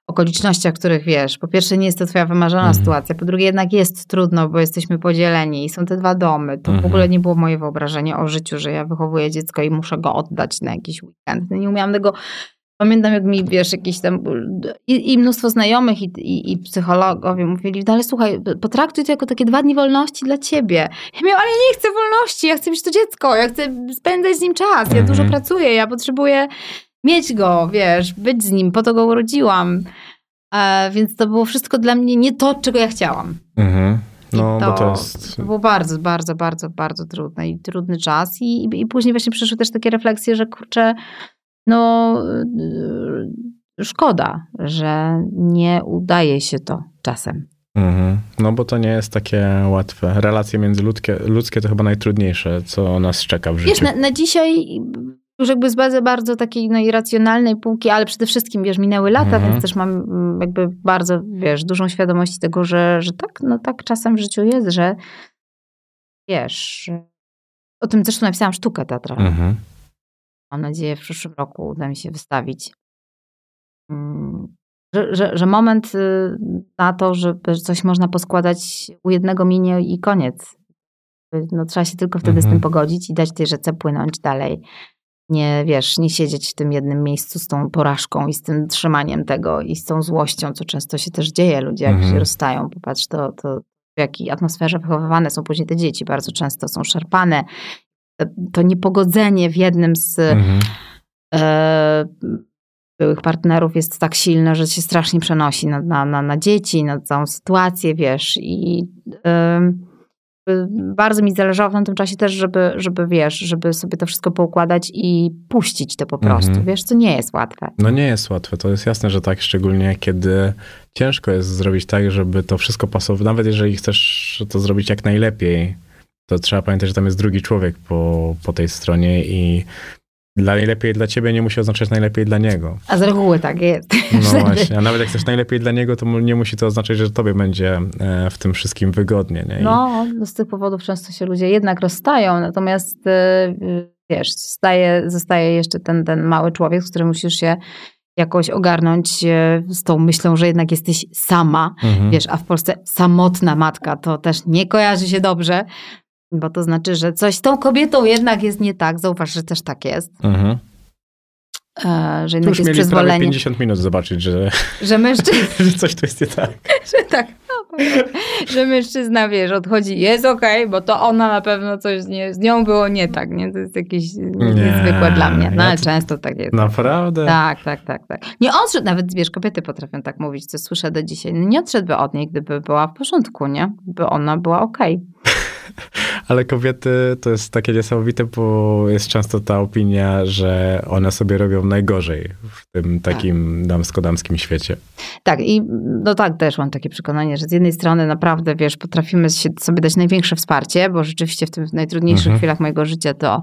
okolicznościach, w których, wiesz, po pierwsze nie jest to twoja wymarzona Mhm. sytuacja, po drugie jednak jest trudno, bo jesteśmy podzieleni i są te dwa domy. To w Mhm. ogóle nie było moje wyobrażenie o życiu, że ja wychowuję dziecko i muszę go oddać na jakiś weekend. No, nie umiałam tego Pamiętam, jak mi, wiesz, jakieś tam i, i mnóstwo znajomych i, i, i psychologowie mówili, no ale słuchaj, potraktuj to jako takie dwa dni wolności dla ciebie. Ja miałam, ale ja nie chcę wolności, ja chcę mieć to dziecko, ja chcę spędzać z nim czas, ja Mhm. dużo pracuję, ja potrzebuję mieć go, wiesz, być z nim, po to go urodziłam. E, więc to było wszystko dla mnie nie to, czego ja chciałam. Mhm. No, I bo to jest... to było bardzo, bardzo, bardzo, bardzo trudne i trudny czas. I, i, i później właśnie przyszły też takie refleksje, że kurczę, no yy, szkoda, że nie udaje się to czasem. Mhm. No bo to nie jest takie łatwe. Relacje międzyludzkie ludzkie to chyba najtrudniejsze, co nas czeka w życiu. Wiesz, na, na dzisiaj już jakby z bardzo, bardzo takiej no, irracjonalnej półki, ale przede wszystkim, wiesz, minęły lata, Mhm. więc też mam mm, jakby bardzo, wiesz, dużą świadomość tego, że, że tak, no tak czasem w życiu jest, że wiesz, o tym zresztą napisałam sztukę teatralną. Mhm. Mam nadzieję, w przyszłym roku uda mi się wystawić. Mm, Że, że, że moment y, na to, żeby coś można poskładać u jednego minie i koniec. No, trzeba się tylko wtedy z Mhm. tym pogodzić i dać tej rzece płynąć dalej. Nie, wiesz, nie siedzieć w tym jednym miejscu z tą porażką i z tym trzymaniem tego i z tą złością, co często się też dzieje. Ludzie jak Mhm. się rozstają, popatrz, to, to w jakiej atmosferze wychowywane są później te dzieci. Bardzo często są szarpane. To, niepogodzenie w jednym z Mhm. e, byłych partnerów jest tak silne, że się strasznie przenosi na, na, na, na dzieci, na całą sytuację, wiesz. I y, bardzo mi zależało w tamtym czasie też, żeby, żeby, wiesz, żeby sobie to wszystko poukładać i puścić to po prostu, Mhm. wiesz, co nie jest łatwe. No nie jest łatwe, to jest jasne, że tak, szczególnie kiedy ciężko jest zrobić tak, żeby to wszystko pasowało. Nawet jeżeli chcesz to zrobić jak najlepiej, to trzeba pamiętać, że tam jest drugi człowiek po, po tej stronie i dla najlepiej dla ciebie nie musi oznaczać najlepiej dla niego. A z reguły tak jest. No właśnie, a nawet jak chcesz najlepiej dla niego, to nie musi to oznaczać, że tobie będzie e, w tym wszystkim wygodnie. Nie? I, No, z tych powodów często się ludzie jednak rozstają, natomiast y, wiesz, zostaje, zostaje jeszcze ten, ten mały człowiek, z którym musisz się jakoś ogarnąć y, z tą myślą, że jednak jesteś sama, Mhm. wiesz, a w Polsce samotna matka to też nie kojarzy się dobrze, bo to znaczy, że coś z tą kobietą jednak jest nie tak. Zauważ, że też tak jest, Mhm. e, że Tu jednak już jest mieli prawie przyzwolenie, 50 minut zobaczyć, że, że mężczyzna, że coś tu jest nie tak. że tak, no że mężczyzna, wiesz, odchodzi, jest okej, okay, bo to ona na pewno coś nie, z nią było nie tak, nie? To jest jakieś nie, niezwykłe dla mnie, no ja ale często tak jest. Naprawdę? Tak, tak, tak, tak. Nie odszedł, nawet, wiesz, kobiety potrafią tak mówić, co słyszę do dzisiaj, nie odszedłby od niej, gdyby była w porządku, nie? By ona była okej. Okay. Ale kobiety to jest takie niesamowite, bo jest często ta opinia, że one sobie robią najgorzej w tym tak. takim tak. damsko-damskim świecie. Tak, i no tak, też mam takie przekonanie, że z jednej strony naprawdę, wiesz, potrafimy sobie dać największe wsparcie, bo rzeczywiście w tym najtrudniejszych mhm. chwilach mojego życia to,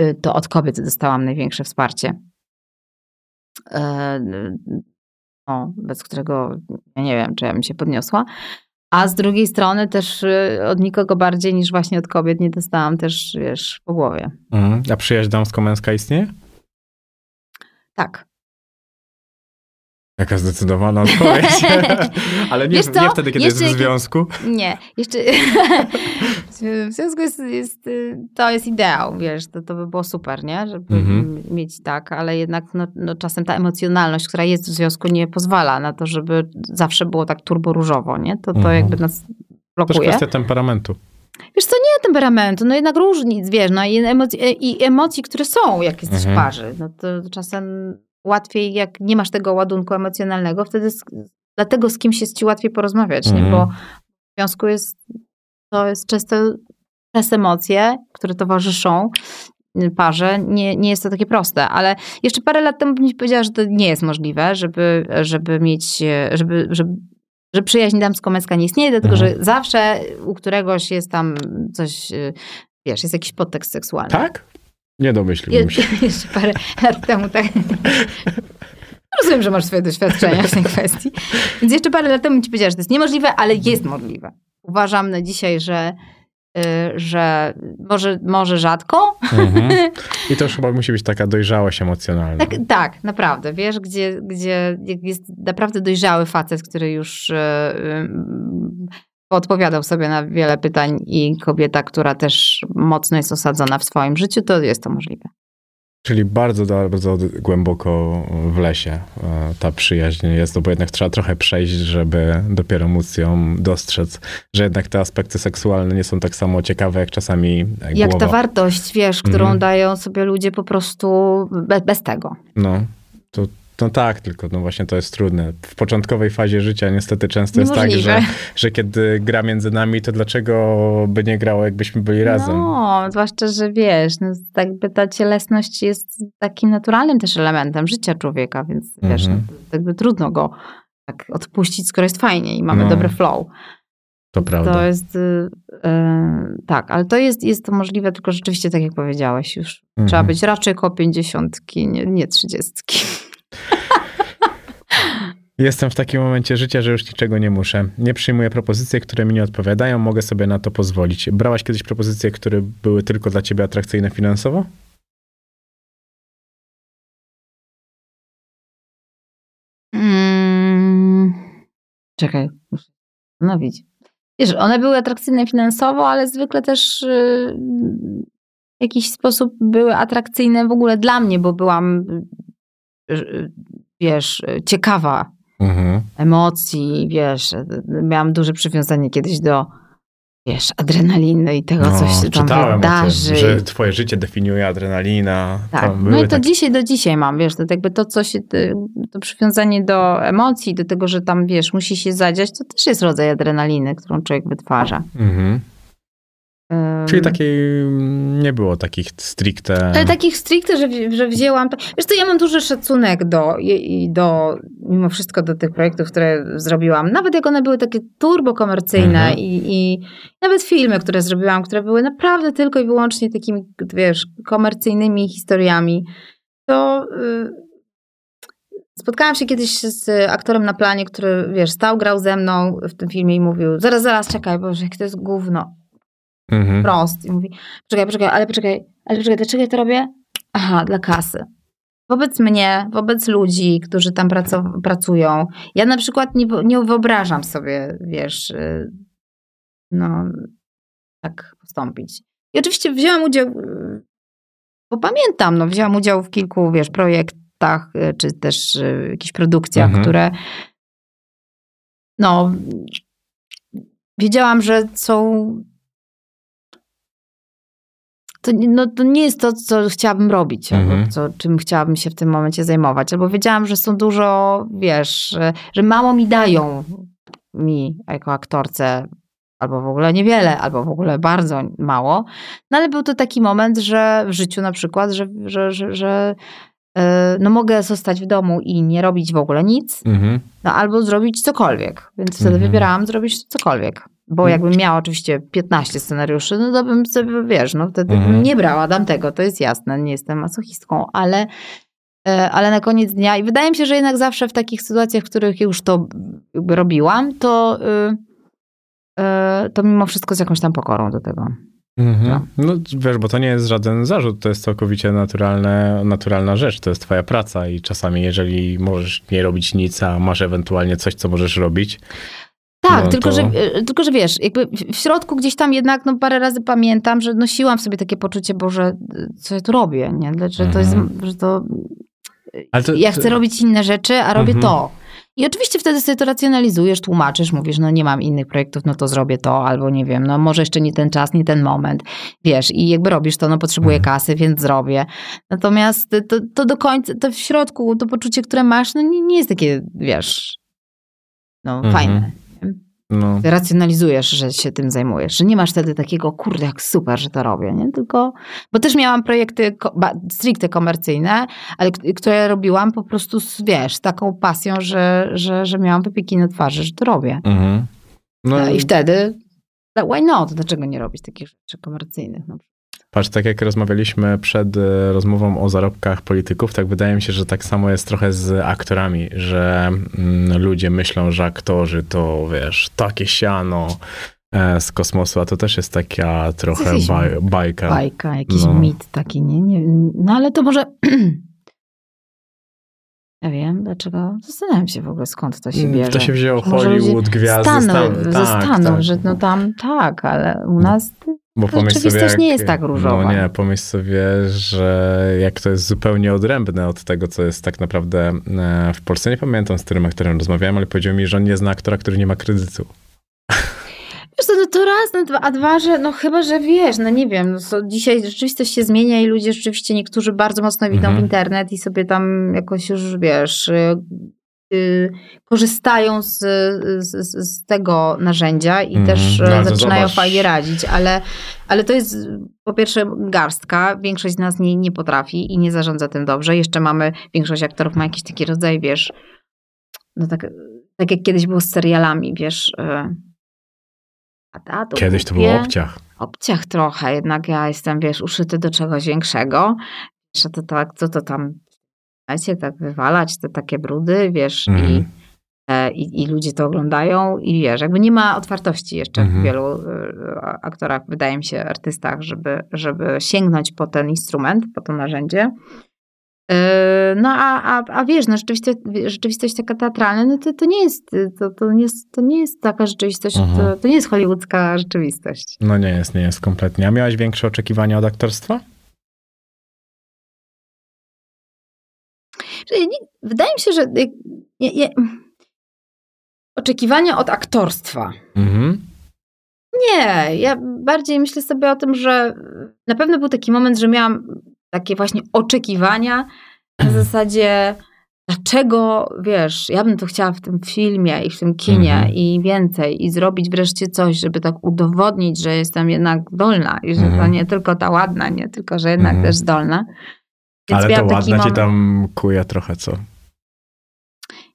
y, to od kobiet dostałam największe wsparcie. E, no, bez którego ja nie wiem, czy ja bym się podniosła. A z drugiej strony też y, od nikogo bardziej niż właśnie od kobiet nie dostałam też, wiesz, po głowie. Mhm. A przyjaźń damsko-męska istnieje? Tak. Jaka zdecydowana odpowiedź. Ale nie, nie wtedy, kiedy jeszcze jest w związku. Nie, jeszcze w związku jest, jest, to jest ideał, wiesz, to, to by było super, nie? Żeby mhm. mieć tak, ale jednak no, no, czasem ta emocjonalność, która jest w związku nie pozwala na to, żeby zawsze było tak turbo różowo, nie? To, to mhm. jakby nas blokuje. To jest kwestia temperamentu. Wiesz co, nie temperamentu, no jednak różnic, wiesz, no i emocji, i emocji które są, jak jesteś mhm. w parze. No to czasem łatwiej, jak nie masz tego ładunku emocjonalnego, wtedy z, dlatego z kimś jest ci łatwiej porozmawiać, mm. nie? bo mhm. w związku jest, to jest często przez emocje, które towarzyszą parze, nie, nie jest to takie proste, ale jeszcze parę lat temu bym powiedziała, że to nie jest możliwe, żeby, żeby mieć, żeby, żeby że przyjaźń damsko-męska nie istnieje, dlatego mhm. że zawsze u któregoś jest tam coś, wiesz, jest jakiś podtekst seksualny. Tak? Nie domyśliłbym Je, się. Jeszcze parę lat temu tak. Rozumiem, że masz swoje doświadczenia w tej kwestii. Więc jeszcze parę lat temu ci powiedziała, że to jest niemożliwe, ale jest możliwe. Uważam na dzisiaj, że y, że może, może rzadko. Mhm. I to już chyba musi być taka dojrzałość emocjonalna. Tak, tak, naprawdę. Wiesz, gdzie, gdzie jest naprawdę dojrzały facet, który już y, y, odpowiadał sobie na wiele pytań i kobieta, która też mocno jest osadzona w swoim życiu, to jest to możliwe. Czyli bardzo, bardzo głęboko w lesie e, ta przyjaźń jest, no bo jednak trzeba trochę przejść, żeby dopiero móc ją dostrzec, że jednak te aspekty seksualne nie są tak samo ciekawe, jak czasami Jak głowa. ta wartość, wiesz, którą mm. dają sobie ludzie po prostu bez, bez tego. No, to no tak, tylko no właśnie to jest trudne. W początkowej fazie życia niestety często jest tak, że, że kiedy gra między nami, to dlaczego by nie grało, jakbyśmy byli razem? No, zwłaszcza, że wiesz, no, jakby ta cielesność jest takim naturalnym też elementem życia człowieka, więc mhm. wiesz, no, jakby trudno go tak odpuścić, skoro jest fajnie i mamy no. dobry flow. To prawda. To jest, yy, tak, ale to jest, jest to możliwe, tylko rzeczywiście tak jak powiedziałeś już. Mhm. Trzeba być raczej koło pięćdziesiątki, nie, nie trzydziestki. Jestem w takim momencie życia, że już niczego nie muszę. Nie przyjmuję propozycji, które mi nie odpowiadają, mogę sobie na to pozwolić. Brałaś kiedyś propozycje, które były tylko dla ciebie atrakcyjne finansowo? Mm, czekaj, muszę zastanowić. Wiesz, one były atrakcyjne finansowo, ale zwykle też yy, w jakiś sposób były atrakcyjne w ogóle dla mnie, bo byłam, wiesz, ciekawa mhm. emocji, wiesz, miałam duże przywiązanie kiedyś do, wiesz, adrenaliny i tego, no, co się tam wydarzy. Tym, że twoje życie definiuje adrenalina. Tak, no i to takie... dzisiaj do dzisiaj mam, wiesz, to jakby to, co się, to przywiązanie do emocji, do tego, że tam, wiesz, musi się zadziać, to też jest rodzaj adrenaliny, którą człowiek wytwarza. Mhm. Czyli takiej mm, nie było takich stricte. Ale takich stricte, że, że wzięłam. Wiesz to ja mam duży szacunek do, do, mimo wszystko do tych projektów, które zrobiłam. Nawet jak one były takie turbo komercyjne mhm. i, i nawet filmy, które zrobiłam, które były naprawdę tylko i wyłącznie takimi, wiesz, komercyjnymi historiami, to. Y, spotkałam się kiedyś z aktorem na planie, który, wiesz, stał, grał ze mną w tym filmie i mówił, zaraz, zaraz, czekaj, bo jak to jest gówno mhm. prost. I mówi, poczekaj, poczekaj, ale poczekaj, ale poczekaj, dlaczego ja to robię? Aha, dla kasy. Wobec mnie, wobec ludzi, którzy tam pracują. Ja na przykład nie, nie wyobrażam sobie, wiesz, y, no, tak postąpić. I oczywiście wzięłam udział, y, bo pamiętam, no, wzięłam udział w kilku, wiesz, projektach, y, czy też jakichś produkcjach, mhm. które no, wiedziałam, że są to, no, to nie jest to, co chciałabym robić, Mhm. co, czym chciałabym się w tym momencie zajmować. Albo wiedziałam, że są dużo, wiesz, że, że mało mi dają mi jako aktorce, albo w ogóle niewiele, albo w ogóle bardzo mało. No ale był to taki moment, że w życiu na przykład, że, że, że, że e, no mogę zostać w domu i nie robić w ogóle nic, Mhm. no albo zrobić cokolwiek. Więc wtedy Mhm. wybierałam zrobić cokolwiek. Bo jakbym miała oczywiście 15 scenariuszy, no to bym sobie, wiesz, no wtedy Mhm. bym nie brała, dam tego, to jest jasne, nie jestem masochistką, ale, e, ale na koniec dnia, i wydaje mi się, że jednak zawsze w takich sytuacjach, w których już to robiłam, to, y, y, to mimo wszystko z jakąś tam pokorą do tego. Mhm. No wiesz, bo to nie jest żaden zarzut, to jest całkowicie naturalne, naturalna rzecz, to jest twoja praca i czasami jeżeli możesz nie robić nic, a masz ewentualnie coś, co możesz robić, Tak, No tylko, to- że, y, tylko że wiesz, jakby w- środku gdzieś tam jednak no, parę razy pamiętam, że nosiłam w sobie takie poczucie, Boże, co ja tu robię, nie? Że to jest, że to ale to, ja chcę to, robić inne rzeczy, a robię Mhm. to. I oczywiście wtedy sobie to racjonalizujesz, tłumaczysz, mówisz, no nie mam innych projektów, no to zrobię to, albo nie wiem, no może jeszcze nie ten czas, nie ten moment, wiesz, i jakby robisz to, no potrzebuję Mhm. kasy, więc zrobię. Natomiast to, to do końca, to w środku, to poczucie, które masz, no nie, nie jest takie, wiesz, no Mhm. fajne. No, racjonalizujesz, że się tym zajmujesz, że nie masz wtedy takiego, kurde, jak super, że to robię, nie? Tylko, bo też miałam projekty stricte komercyjne, ale które robiłam po prostu, z, wiesz, z taką pasją, że, że, że miałam wypieki na twarzy, że to robię. mhm. no No, I wtedy, why not? Dlaczego nie robić takich rzeczy komercyjnych? No, Patrz, tak jak rozmawialiśmy przed e, rozmową o zarobkach polityków, tak wydaje mi się, że tak samo jest trochę z aktorami, że mm, ludzie myślą, że aktorzy to, wiesz, takie siano e, z kosmosu, a to też jest taka trochę Jesteś baj, bajka. bajka, jakiś No. mit taki, nie, nie? No ale to może... Ja wiem, dlaczego. Zastanawiam się w ogóle, skąd to się bierze. Mm, To się wzięło Hollywood, gwiazdy, Stanu, Stan- ze tak, tak. że no tam tak, ale u nas Bo pomyśl rzeczywistość sobie, nie jest tak różowa. No nie, pomyśl sobie, że jak to jest zupełnie odrębne od tego, co jest tak naprawdę e, w Polsce. Nie pamiętam, z którym aktorem rozmawiałem, ale powiedział mi, że on nie zna aktora, który nie ma kredytu. Wiesz co, no to raz, no dwa, a dwa, że no chyba, że wiesz, no nie wiem, no to dzisiaj rzeczywistość się zmienia i ludzie rzeczywiście niektórzy bardzo mocno idą Mhm. w internet i sobie tam jakoś już, wiesz, y, korzystają z, z, z- tego narzędzia i Mhm. też e, ale zaczynają zobacz. fajnie radzić, ale, ale to jest po pierwsze garstka, większość z nas nie, nie potrafi i nie zarządza tym dobrze. Jeszcze mamy, większość aktorów ma jakiś taki rodzaj, wiesz, no tak, tak jak kiedyś było z serialami, wiesz, y, a ta, to Kiedyś to było obciach. obciach trochę, jednak ja jestem, wiesz, uszyty do czegoś większego. Wiesz, a to tak, co to tam, wiecie, tak wywalać, te takie brudy, wiesz, i, Mhm. e, i, i ludzie to oglądają i wiesz, jakby nie ma otwartości jeszcze Mhm. w wielu e, aktorach, wydaje mi się, artystach, żeby, żeby sięgnąć po ten instrument, po to narzędzie. E, No a, a, a wiesz, no rzeczywiście, rzeczywistość taka teatralna, no to, to nie jest, to, to, nie jest, to nie jest taka rzeczywistość, Mhm. to, to nie jest hollywoodzka rzeczywistość. No nie jest, nie jest kompletnie. A miałaś większe oczekiwania od aktorstwa? Wydaje mi się, że jak- nie, nie, oczekiwania od aktorstwa. Mhm. Nie, ja bardziej myślę sobie o tym, że na pewno był taki moment, że miałam takie właśnie oczekiwania na zasadzie, dlaczego, wiesz, ja bym to chciała w tym filmie i w tym kinie Mhm. i więcej i zrobić wreszcie coś, żeby tak udowodnić, że jestem jednak zdolna i że to Mhm. nie tylko ta ładna, nie tylko, że jednak Mhm. też zdolna. Więc Ale to ładna ci tam kuje trochę, co?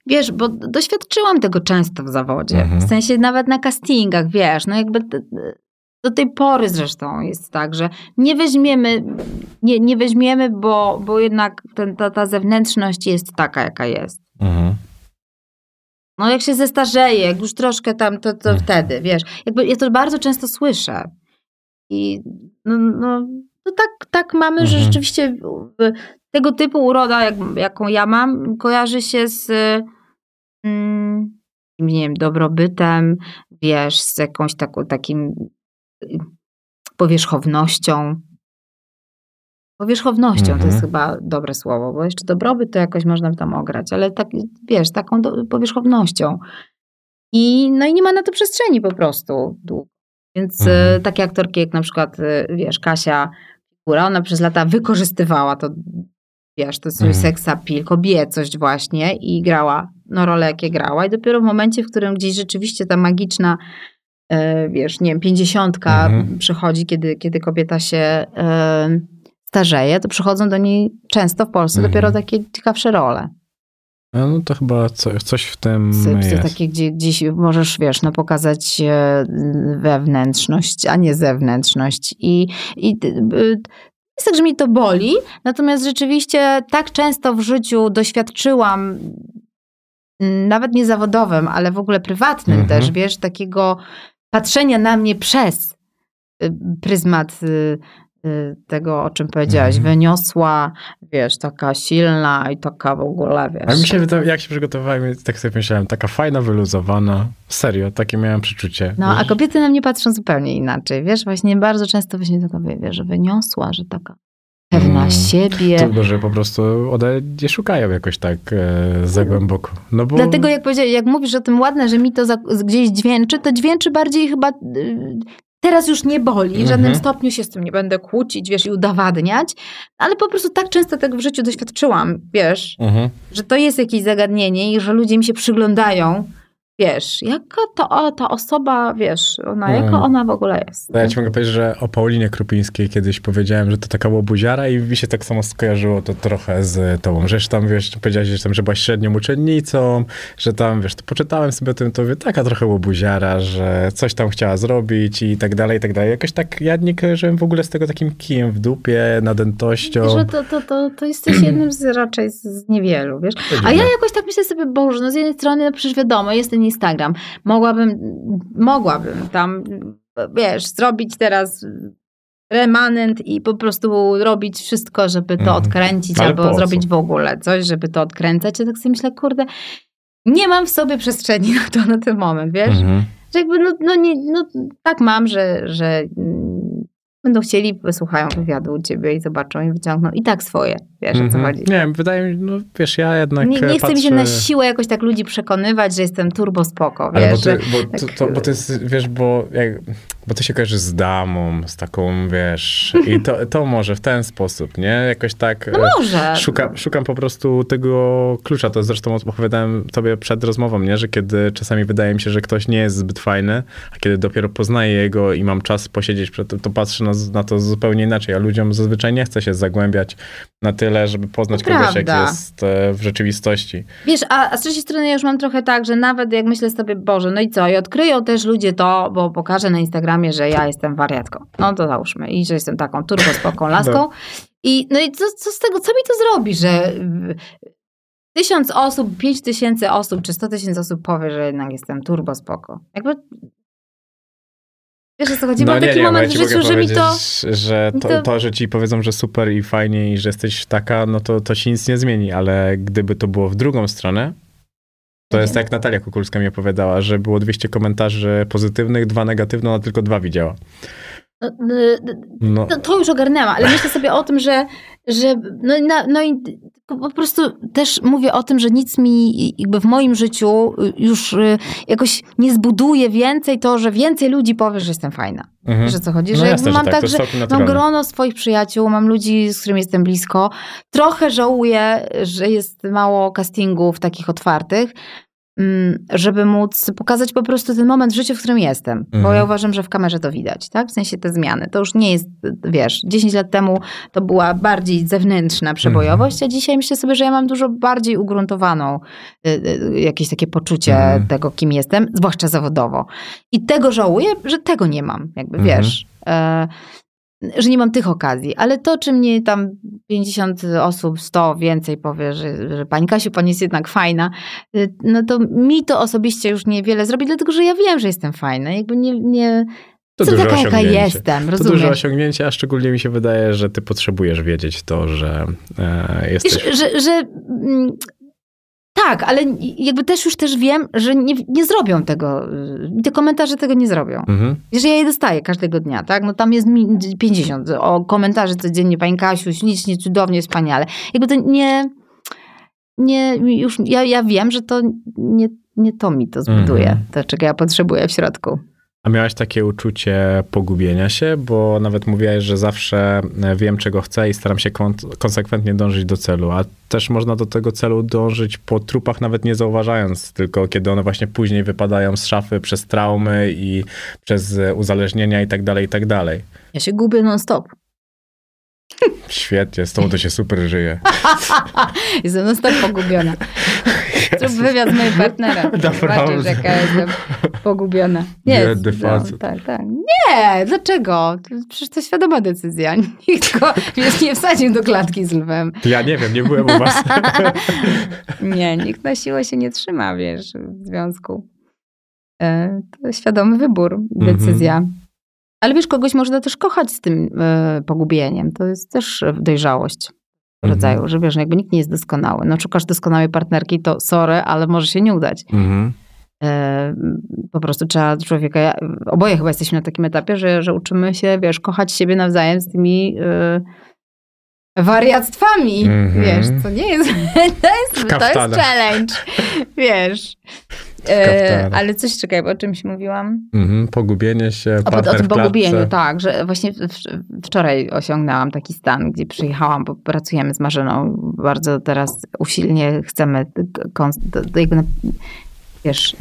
Wiesz, bo doświadczyłam tego często w zawodzie. Mhm. W sensie nawet na castingach, wiesz, no jakby do tej pory zresztą jest tak, że nie weźmiemy, nie, nie weźmiemy, bo, bo jednak ten, ta, ta zewnętrzność jest taka, jaka jest. Mhm. No jak się zestarzeje, jak już troszkę tam, to, to Mhm. wtedy, wiesz. Jakby ja to bardzo często słyszę. I no, no to tak, tak mamy, że Mhm. rzeczywiście w- tego typu uroda, jak, jaką ja mam, kojarzy się z mm, nie wiem, dobrobytem, wiesz, z jakąś taką, takim y, powierzchownością. Powierzchownością to Mhm. jest chyba dobre słowo, bo jeszcze dobrobyt to jakoś można tam ograć, ale tak, wiesz, taką do, powierzchownością. I, no i nie ma na to przestrzeni po prostu. Więc Mhm. e, takie aktorki jak na przykład, e, wiesz, Kasia ona przez lata wykorzystywała to, wiesz, to swój Mhm. seks appeal, kobiecość właśnie i grała, no role jakie grała i dopiero w momencie, w którym gdzieś rzeczywiście ta magiczna, e, wiesz, nie wiem, pięćdziesiątka Mhm. przychodzi, kiedy, kiedy kobieta się e, starzeje, to przychodzą do niej często w Polsce Mhm. dopiero takie ciekawsze role. No to chyba co, coś w tym Psy, jest. takie, gdzie gdzieś możesz, wiesz, no pokazać e, wewnętrzność, a nie zewnętrzność. I, i y, jest tak, że mnie to boli, natomiast rzeczywiście tak często w życiu doświadczyłam, mm, nawet nie zawodowym, ale w ogóle prywatnym Mhm. też, wiesz, takiego patrzenia na mnie przez y, pryzmat y, tego, o czym powiedziałaś, Mhm. wyniosła, wiesz, taka silna i taka w ogóle, wiesz. A mi się jak się przygotowałem, tak sobie myślałem, taka fajna, wyluzowana. Serio, takie miałem przeczucie. No, a Wiesz? kobiety na mnie patrzą zupełnie inaczej, wiesz, właśnie bardzo często właśnie taka, wiesz, że wyniosła, że taka pewna Mm. siebie. To, że po prostu one nie szukają jakoś tak e, za głęboko. No bo... Dlatego jak jak mówisz o tym ładne, że mi to za, gdzieś dźwięczy, to dźwięczy bardziej chyba y, teraz już nie boli, w żadnym Mhm. stopniu się z tym nie będę kłócić, wiesz, i udowadniać, ale po prostu tak często tego w życiu doświadczyłam, wiesz, Mhm. że to jest jakieś zagadnienie i że ludzie mi się przyglądają, wiesz, jaka to ta osoba, wiesz, ona, Mhm. jaka ona w ogóle jest. To ja ci mogę powiedzieć, że o Paulinie Krupińskiej kiedyś powiedziałem, że to taka łobuziara i mi się tak samo skojarzyło to trochę z tobą. Że tam, wiesz, powiedziałeś, że, tam, że byłaś średnią uczennicą, że tam, wiesz, to poczytałem sobie o tym, to mówię, taka trochę łobuziara, że coś tam chciała zrobić i tak dalej, i tak dalej. Jakoś tak ja nie kojarzyłem w ogóle z tego takim kijem w dupie, nadętością. Że to, to, to, to jesteś jednym z raczej z, niewielu, wiesz. A ja jakoś tak myślę sobie, Boże, no z jednej strony, no przecież wiadomo, jest ten Instagram. Mogłabym, mogłabym tam, wiesz, zrobić teraz remanent i po prostu robić wszystko, żeby to Mhm. odkręcić, Ale albo zrobić w ogóle coś, żeby to odkręcać. Ja tak sobie myślę, kurde, nie mam w sobie przestrzeni na to na ten moment, wiesz. Mhm. Że jakby, no, no, nie, no tak mam, że, że mm, będą chcieli, wysłuchają wywiadu u ciebie i zobaczą i wyciągną i tak swoje, wiesz o co Mhm. chodzi. Nie wiem, wydaje mi się, no wiesz, ja jednak Nie, nie chcę mi się patrzę... na siłę jakoś tak ludzi przekonywać, że jestem turbo spoko, Ale wiesz, bo, ty, bo, to, to, bo to jest, wiesz, bo, jak, bo ty się kojarzysz z damą, z taką, wiesz, i to, to może w ten sposób, nie? Jakoś tak... no e, może. Szukam, szukam po prostu tego klucza. To zresztą opowiadałem tobie przed rozmową, nie? że kiedy czasami wydaje mi się, że ktoś nie jest zbyt fajny, a kiedy dopiero poznaję jego i mam czas posiedzieć przed tym, to patrzę na, na to zupełnie inaczej. A ludziom zazwyczaj nie chce się zagłębiać na tyle, żeby poznać To kogoś, jak prawda. jest e, w rzeczywistości. Wiesz, a, a z trzeciej strony ja już mam trochę tak, że nawet jak myślę sobie, Boże, no i co, i odkryją też ludzie to, bo pokażę na Instagramie, że ja jestem wariatką. No to załóżmy. I że jestem taką turbo spoką laską. No. I no i co, co z tego, co mi to zrobi, że y, tysiąc osób, pięć tysięcy osób, czy sto tysięcy osób powie, że jednak jestem turbo spoko. Jakby... Wiesz o co chodzi? Mam taki bo moment w ci życiu, że mi to... Że to, to- to, że ci powiedzą, że super i fajnie i że jesteś taka, no to, to ci nic nie zmieni, ale gdyby to było w drugą stronę, to jest tak jak Natalia Kukulska mi opowiadała, że było 200 komentarzy pozytywnych, dwa negatywne, ona tylko dwa widziała. No, y, No, No, to już ogarnęłam, ale myślę sobie o tym, że, że no, no i po prostu też mówię o tym, że nic mi jakby w moim życiu już y, jakoś nie zbuduje więcej to, że więcej ludzi powie, że jestem fajna. mhm. Wiesz o co chodzi? no że jasne, mam że tak, tak, to że mam grono swoich przyjaciół, mam ludzi, z którymi jestem blisko. Trochę żałuję, że jest mało castingów takich otwartych, żeby móc pokazać po prostu ten moment w życiu, w którym jestem. Bo Mhm. ja uważam, że w kamerze to widać, tak? W sensie te zmiany. To już nie jest, wiesz, 10 lat temu to była bardziej zewnętrzna przebojowość, Mhm. a dzisiaj myślę sobie, że ja mam dużo bardziej ugruntowaną y, y, jakieś takie poczucie Mhm. tego, kim jestem, zwłaszcza zawodowo. I tego żałuję, że tego nie mam, jakby, Mhm. wiesz. E, że nie mam tych okazji, ale to, czy mnie tam 50 osób, 100 więcej powie, że, że pani Kasiu, pani jest jednak fajna, y, no to mi to osobiście już niewiele zrobi, dlatego że ja wiem, że jestem fajna. Jakby nie, nie To duże taka, jaka jestem, To duże osiągnięcie, a szczególnie mi się wydaje, że ty potrzebujesz wiedzieć to, że e, jesteś... Wiesz, że, że mm, tak, ale jakby też już też wiem, że nie, nie zrobią tego, y, te komentarze tego nie zrobią. Mhm. Wiesz, ja je dostaję każdego dnia, tak? No tam jest mi 50 o komentarzy codziennie, pani Kasiu, ślicznie, cudownie, wspaniale. Jakby to nie, nie już, ja, ja wiem, że to nie, nie to mi to zbuduje, Mhm. to czego ja potrzebuję w środku. A miałaś takie uczucie pogubienia się, bo nawet mówiłaś, że zawsze e, wiem, czego chcę i staram się kon- konsekwentnie dążyć do celu, a też można do tego celu dążyć po trupach, nawet nie zauważając, tylko kiedy one właśnie później wypadają z szafy przez traumy i przez e, uzależnienia i tak dalej, i tak dalej. Ja się gubię non stop. Świetnie, z tą to się super żyje. Jestem non stop pogubiona. Zrób wywiad z moim partnerem. Zobaczysz, jaka jestem pogubiona. Biedny no, facet. tak, tak. Nie, dlaczego? Przecież to świadoma decyzja. Nikt go wiesz, nie wsadził do klatki z lwem. Ja nie wiem, nie byłem u was. Nie, nikt na siłę się nie trzyma, wiesz, w związku. E, To świadomy wybór, decyzja. Ale wiesz, kogoś można też kochać z tym e, pogubieniem. To jest też e, dojrzałość rodzaju, że wiesz, no jakby nikt nie jest doskonały. No szukasz doskonałej partnerki, to sorry, ale może się nie udać. Mhm. E, Po prostu trzeba człowieka, ja- oboje chyba jesteśmy na takim etapie, że, że uczymy się, wiesz, kochać siebie nawzajem z tymi wariactwami, Mhm. wiesz, co nie jest, to jest, to jest challenge, wiesz. E, ale coś, czekaj, o czymś mówiłam? Mhm. Pogubienie się, O, o tym pogubieniu, tak, że właśnie wczoraj osiągnęłam taki stan, gdzie przyjechałam, bo pracujemy z Marzyną, bardzo teraz usilnie chcemy wiesz,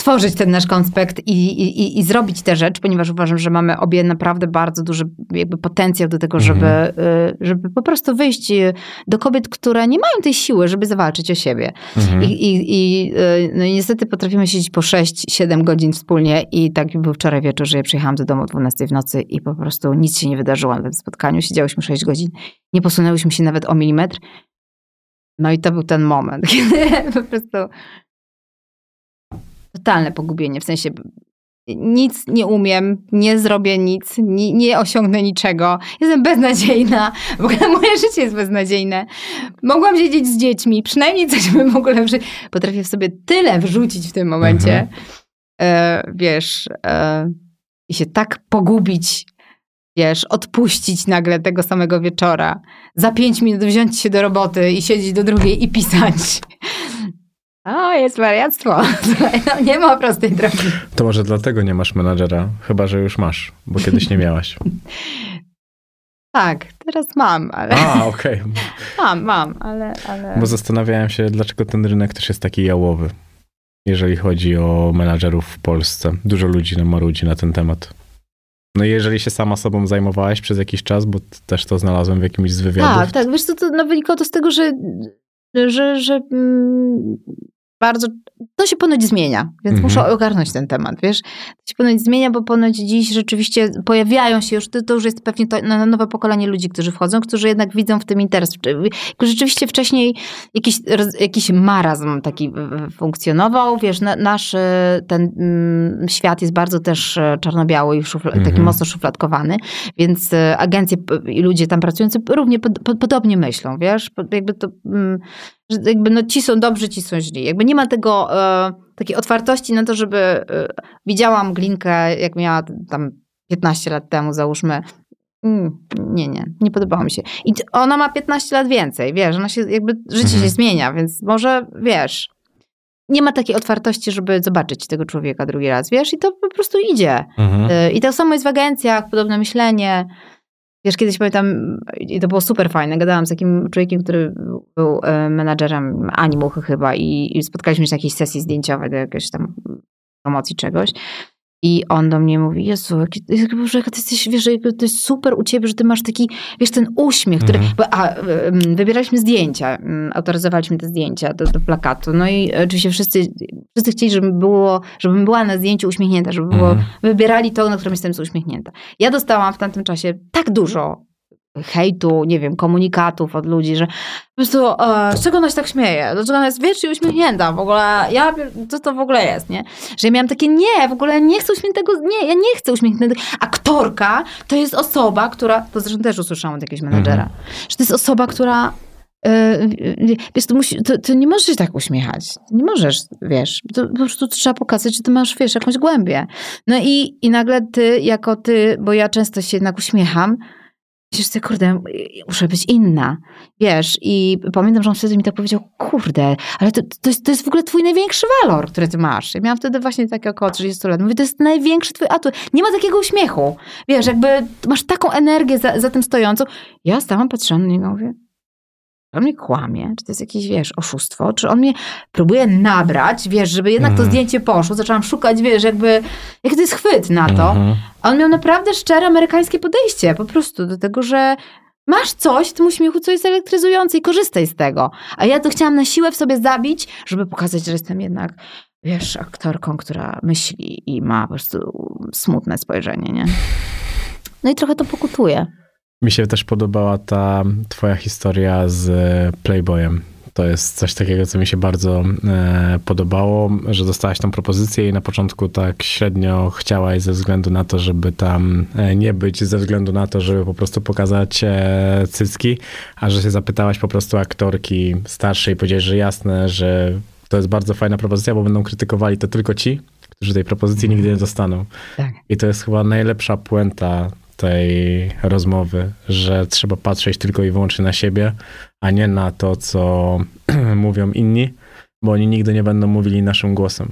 stworzyć ten nasz konspekt i, i, i- zrobić tę rzecz, ponieważ uważam, że mamy obie naprawdę bardzo duży jakby potencjał do tego, żeby, Mhm. y, żeby po prostu wyjść y, do kobiet, które nie mają tej siły, żeby zawalczyć o siebie. Mhm. I, i, i y, no niestety potrafimy siedzieć po 6-7 godzin wspólnie i tak był wczoraj wieczór, że ja przyjechałam do domu o 12 w nocy i po prostu nic się nie wydarzyło na tym spotkaniu. Siedziałyśmy 6 godzin, nie posunęłyśmy się nawet o milimetr. No i to był ten moment, kiedy po prostu totalne pogubienie, w sensie nic nie umiem, nie zrobię nic, nie, nie osiągnę niczego, jestem beznadziejna, w ogóle moje życie jest beznadziejne. Mogłam siedzieć z dziećmi, przynajmniej coś bym w ogóle wrzucić. Potrafię w sobie tyle wrzucić w tym momencie, e, wiesz, e, i się tak pogubić, wiesz, odpuścić nagle tego samego wieczora, za pięć minut wziąć się do roboty i siedzieć do drugiej i pisać. O, jest wariactwo. Słuchaj, no, nie ma prostej drogi. To może dlatego nie masz menadżera, chyba że już masz, bo kiedyś nie miałaś. Tak, teraz mam, ale A, okej. mam, mam, ale, ale... Bo zastanawiałem się, dlaczego ten rynek też jest taki jałowy, jeżeli chodzi o menadżerów w Polsce. Dużo ludzi nam marudzi na ten temat. No i jeżeli się sama sobą zajmowałaś przez jakiś czas, bo też to znalazłem w jakimś z wywiadów. Tak, tak. Wiesz co, to no, wynikało to z tego, że, że, że mm, bardzo... To się ponoć zmienia, więc Mhm. muszę ogarnąć ten temat, wiesz. To się ponoć zmienia, bo ponoć dziś rzeczywiście pojawiają się już, to, to już jest pewnie to, no, nowe pokolenie ludzi, którzy wchodzą, którzy jednak widzą w tym interes. Czy- Rzeczywiście wcześniej jakiś, jakiś marazm taki funkcjonował, wiesz, na, nasz e, ten mm, świat jest bardzo też e, czarno-biały i szufla, taki Mhm. mocno szufladkowany, więc e, agencje i ludzie tam pracujący równie pod, pod, podobnie myślą, wiesz, jakby to, mm, że jakby no ci są dobrzy, ci są źli. Jakby nie ma tego, e, takiej otwartości na to, żeby e, widziałam Glinkę, jak miała tam 15 lat temu, załóżmy, Mm, nie, nie, nie podobało mi się. I ona ma 15 lat więcej, wiesz, ona się, jakby życie Mhm. się zmienia, więc może, wiesz, nie ma takiej otwartości, żeby zobaczyć tego człowieka drugi raz, wiesz, i to po prostu idzie. Mhm. Y, I to samo jest w agencjach, podobne myślenie. Wiesz, kiedyś pamiętam, i to było super fajne, gadałam z takim człowiekiem, który był e, menadżerem Animuchy chyba i, i spotkaliśmy się na jakiejś sesji zdjęciowej do jakiejś tam promocji czegoś. I on do mnie mówi, Jezu, Boże, jaka ty jesteś, wiesz, to jest super u ciebie, że ty masz taki, wiesz, ten uśmiech, który, Mhm. bo, a, wybieraliśmy zdjęcia, autoryzowaliśmy te zdjęcia do, do plakatu, no i oczywiście wszyscy, wszyscy chcieli, żeby było, żebym była na zdjęciu uśmiechnięta, żeby było, Mhm. wybierali to, na którym jestem uśmiechnięta. Ja dostałam w tamtym czasie tak dużo hejtu, nie wiem, komunikatów od ludzi, że po prostu, e, z czego ona się tak śmieje? Dlaczego ona jest wiecznie uśmiechnięta? W ogóle, ja, co to w ogóle jest, nie? Że ja miałam takie, nie, w ogóle nie chcę uśmiechniętego, nie, ja nie chcę uśmiechniętego. Aktorka to jest osoba, która, to zresztą też usłyszałam od jakiegoś menadżera, że to jest osoba, która e, Wiesz, to, musi, to, to nie możesz się tak uśmiechać. Nie możesz, wiesz. To po prostu trzeba pokazać, że ty masz, wiesz, jakąś głębię. No i, i nagle ty, jako ty, bo ja często się jednak uśmiecham, Myślisz sobie, kurde, muszę być inna. Wiesz, i pamiętam, że on wtedy mi tak powiedział, kurde, ale to, to, jest, to jest w ogóle twój największy walor, który ty masz. Ja miałam wtedy właśnie takie około 30 lat. Mówię, to jest największy twój atut. Nie ma takiego uśmiechu. Wiesz, jakby masz taką energię za, za tym stojącą. Ja stałam, patrzyłam na niego, mówię, on mnie kłamie, czy to jest jakieś, wiesz, oszustwo, czy on mnie próbuje nabrać, wiesz, żeby jednak to Mhm. zdjęcie poszło. Zaczęłam szukać, wiesz, jakby, jaki to jest chwyt na to. Mhm. A on miał naprawdę szczere amerykańskie podejście po prostu do tego, że masz coś w tym uśmiechu, co jest elektryzujące i korzystaj z tego. A ja to chciałam na siłę w sobie zabić, żeby pokazać, że jestem jednak, wiesz, aktorką, która myśli i ma po prostu smutne spojrzenie, nie? No i trochę to pokutuje. Mi się też podobała ta twoja historia z Playboyem. To jest coś takiego, co mi się bardzo e, podobało, że dostałaś tą propozycję i na początku tak średnio chciałaś ze względu na to, żeby tam e, nie być, ze względu na to, żeby po prostu pokazać e, cycki, a że się zapytałaś po prostu aktorki starszej i powiedziałeś, że jasne, że to jest bardzo fajna propozycja, bo będą krytykowali to tylko ci, którzy tej propozycji nigdy nie dostaną. Tak. I to jest chyba najlepsza puenta tej rozmowy, że trzeba patrzeć tylko i wyłącznie na siebie, a nie na to, co mówią inni, bo oni nigdy nie będą mówili naszym głosem.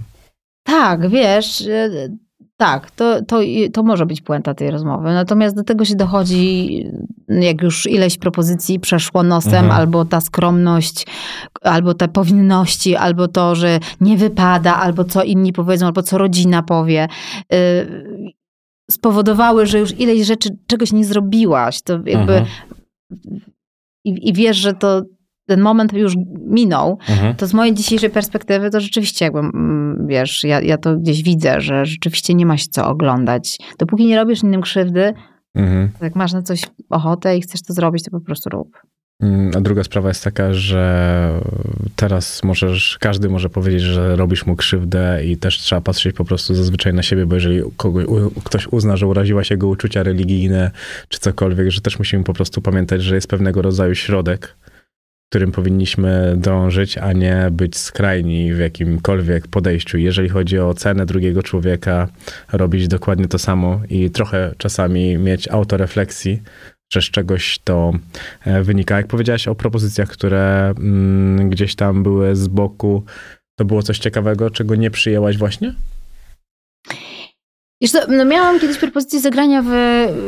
Tak, wiesz, e, tak, to, to, to może być puenta tej rozmowy. Natomiast do tego się dochodzi, jak już ileś propozycji przeszło nosem, Mhm. albo ta skromność, albo te powinności, albo to, że nie wypada, albo co inni powiedzą, albo co rodzina powie. Spowodowały, że już ileś rzeczy, czegoś nie zrobiłaś. To jakby Mhm. i, i wiesz, że to ten moment już minął, Mhm. to z mojej dzisiejszej perspektywy to rzeczywiście jakby, mm, wiesz, ja, ja to gdzieś widzę, że rzeczywiście nie ma się co oglądać. Dopóki nie robisz innym krzywdy, Mhm. jak masz na coś ochotę i chcesz to zrobić, to po prostu rób. Mm, A druga sprawa jest taka, że teraz możesz, każdy może powiedzieć, że robisz mu krzywdę i też trzeba patrzeć po prostu zazwyczaj na siebie, bo jeżeli kogoś, u, ktoś uzna, że uraziłaś jego uczucia religijne czy cokolwiek, że też musimy po prostu pamiętać, że jest pewnego rodzaju środek, którym powinniśmy dążyć, a nie być skrajni w jakimkolwiek podejściu. Jeżeli chodzi o cenę drugiego człowieka, robić dokładnie to samo i trochę czasami mieć autorefleksji, że z czegoś to e, wynika. Jak powiedziałaś o propozycjach, które mm, gdzieś tam były z boku, to było coś ciekawego, czego nie przyjęłaś właśnie? Wiesz co, no miałam kiedyś propozycję zagrania w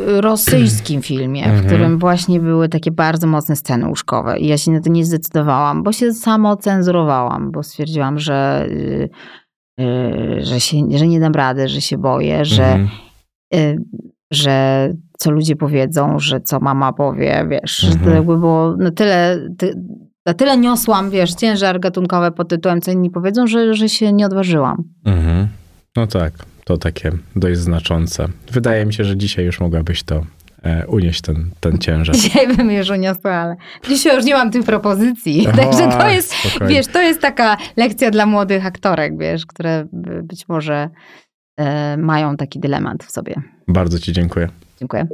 rosyjskim filmie, w Mhm. którym właśnie były takie bardzo mocne sceny łóżkowe i ja się na to nie zdecydowałam, bo się samo cenzurowałam, bo stwierdziłam, że, y, że, się, że nie dam rady, że się boję, że Mhm. Że co ludzie powiedzą, że co mama powie, wiesz, że to Mhm. jakby było na tyle, ty, na tyle niosłam, wiesz, ciężar gatunkowy pod tytułem, co inni powiedzą, że, że się nie odważyłam. Mhm. No tak, to takie dość znaczące. Wydaje mi się, że dzisiaj już mogłabyś to e, unieść, ten, ten ciężar. Dzisiaj bym już uniosła, ale dzisiaj już nie mam tych propozycji. Także to jest, spokojnie. wiesz, to jest taka lekcja dla młodych aktorek, wiesz, które by- być może mają taki dylemat w sobie. Bardzo ci dziękuję. Dziękuję.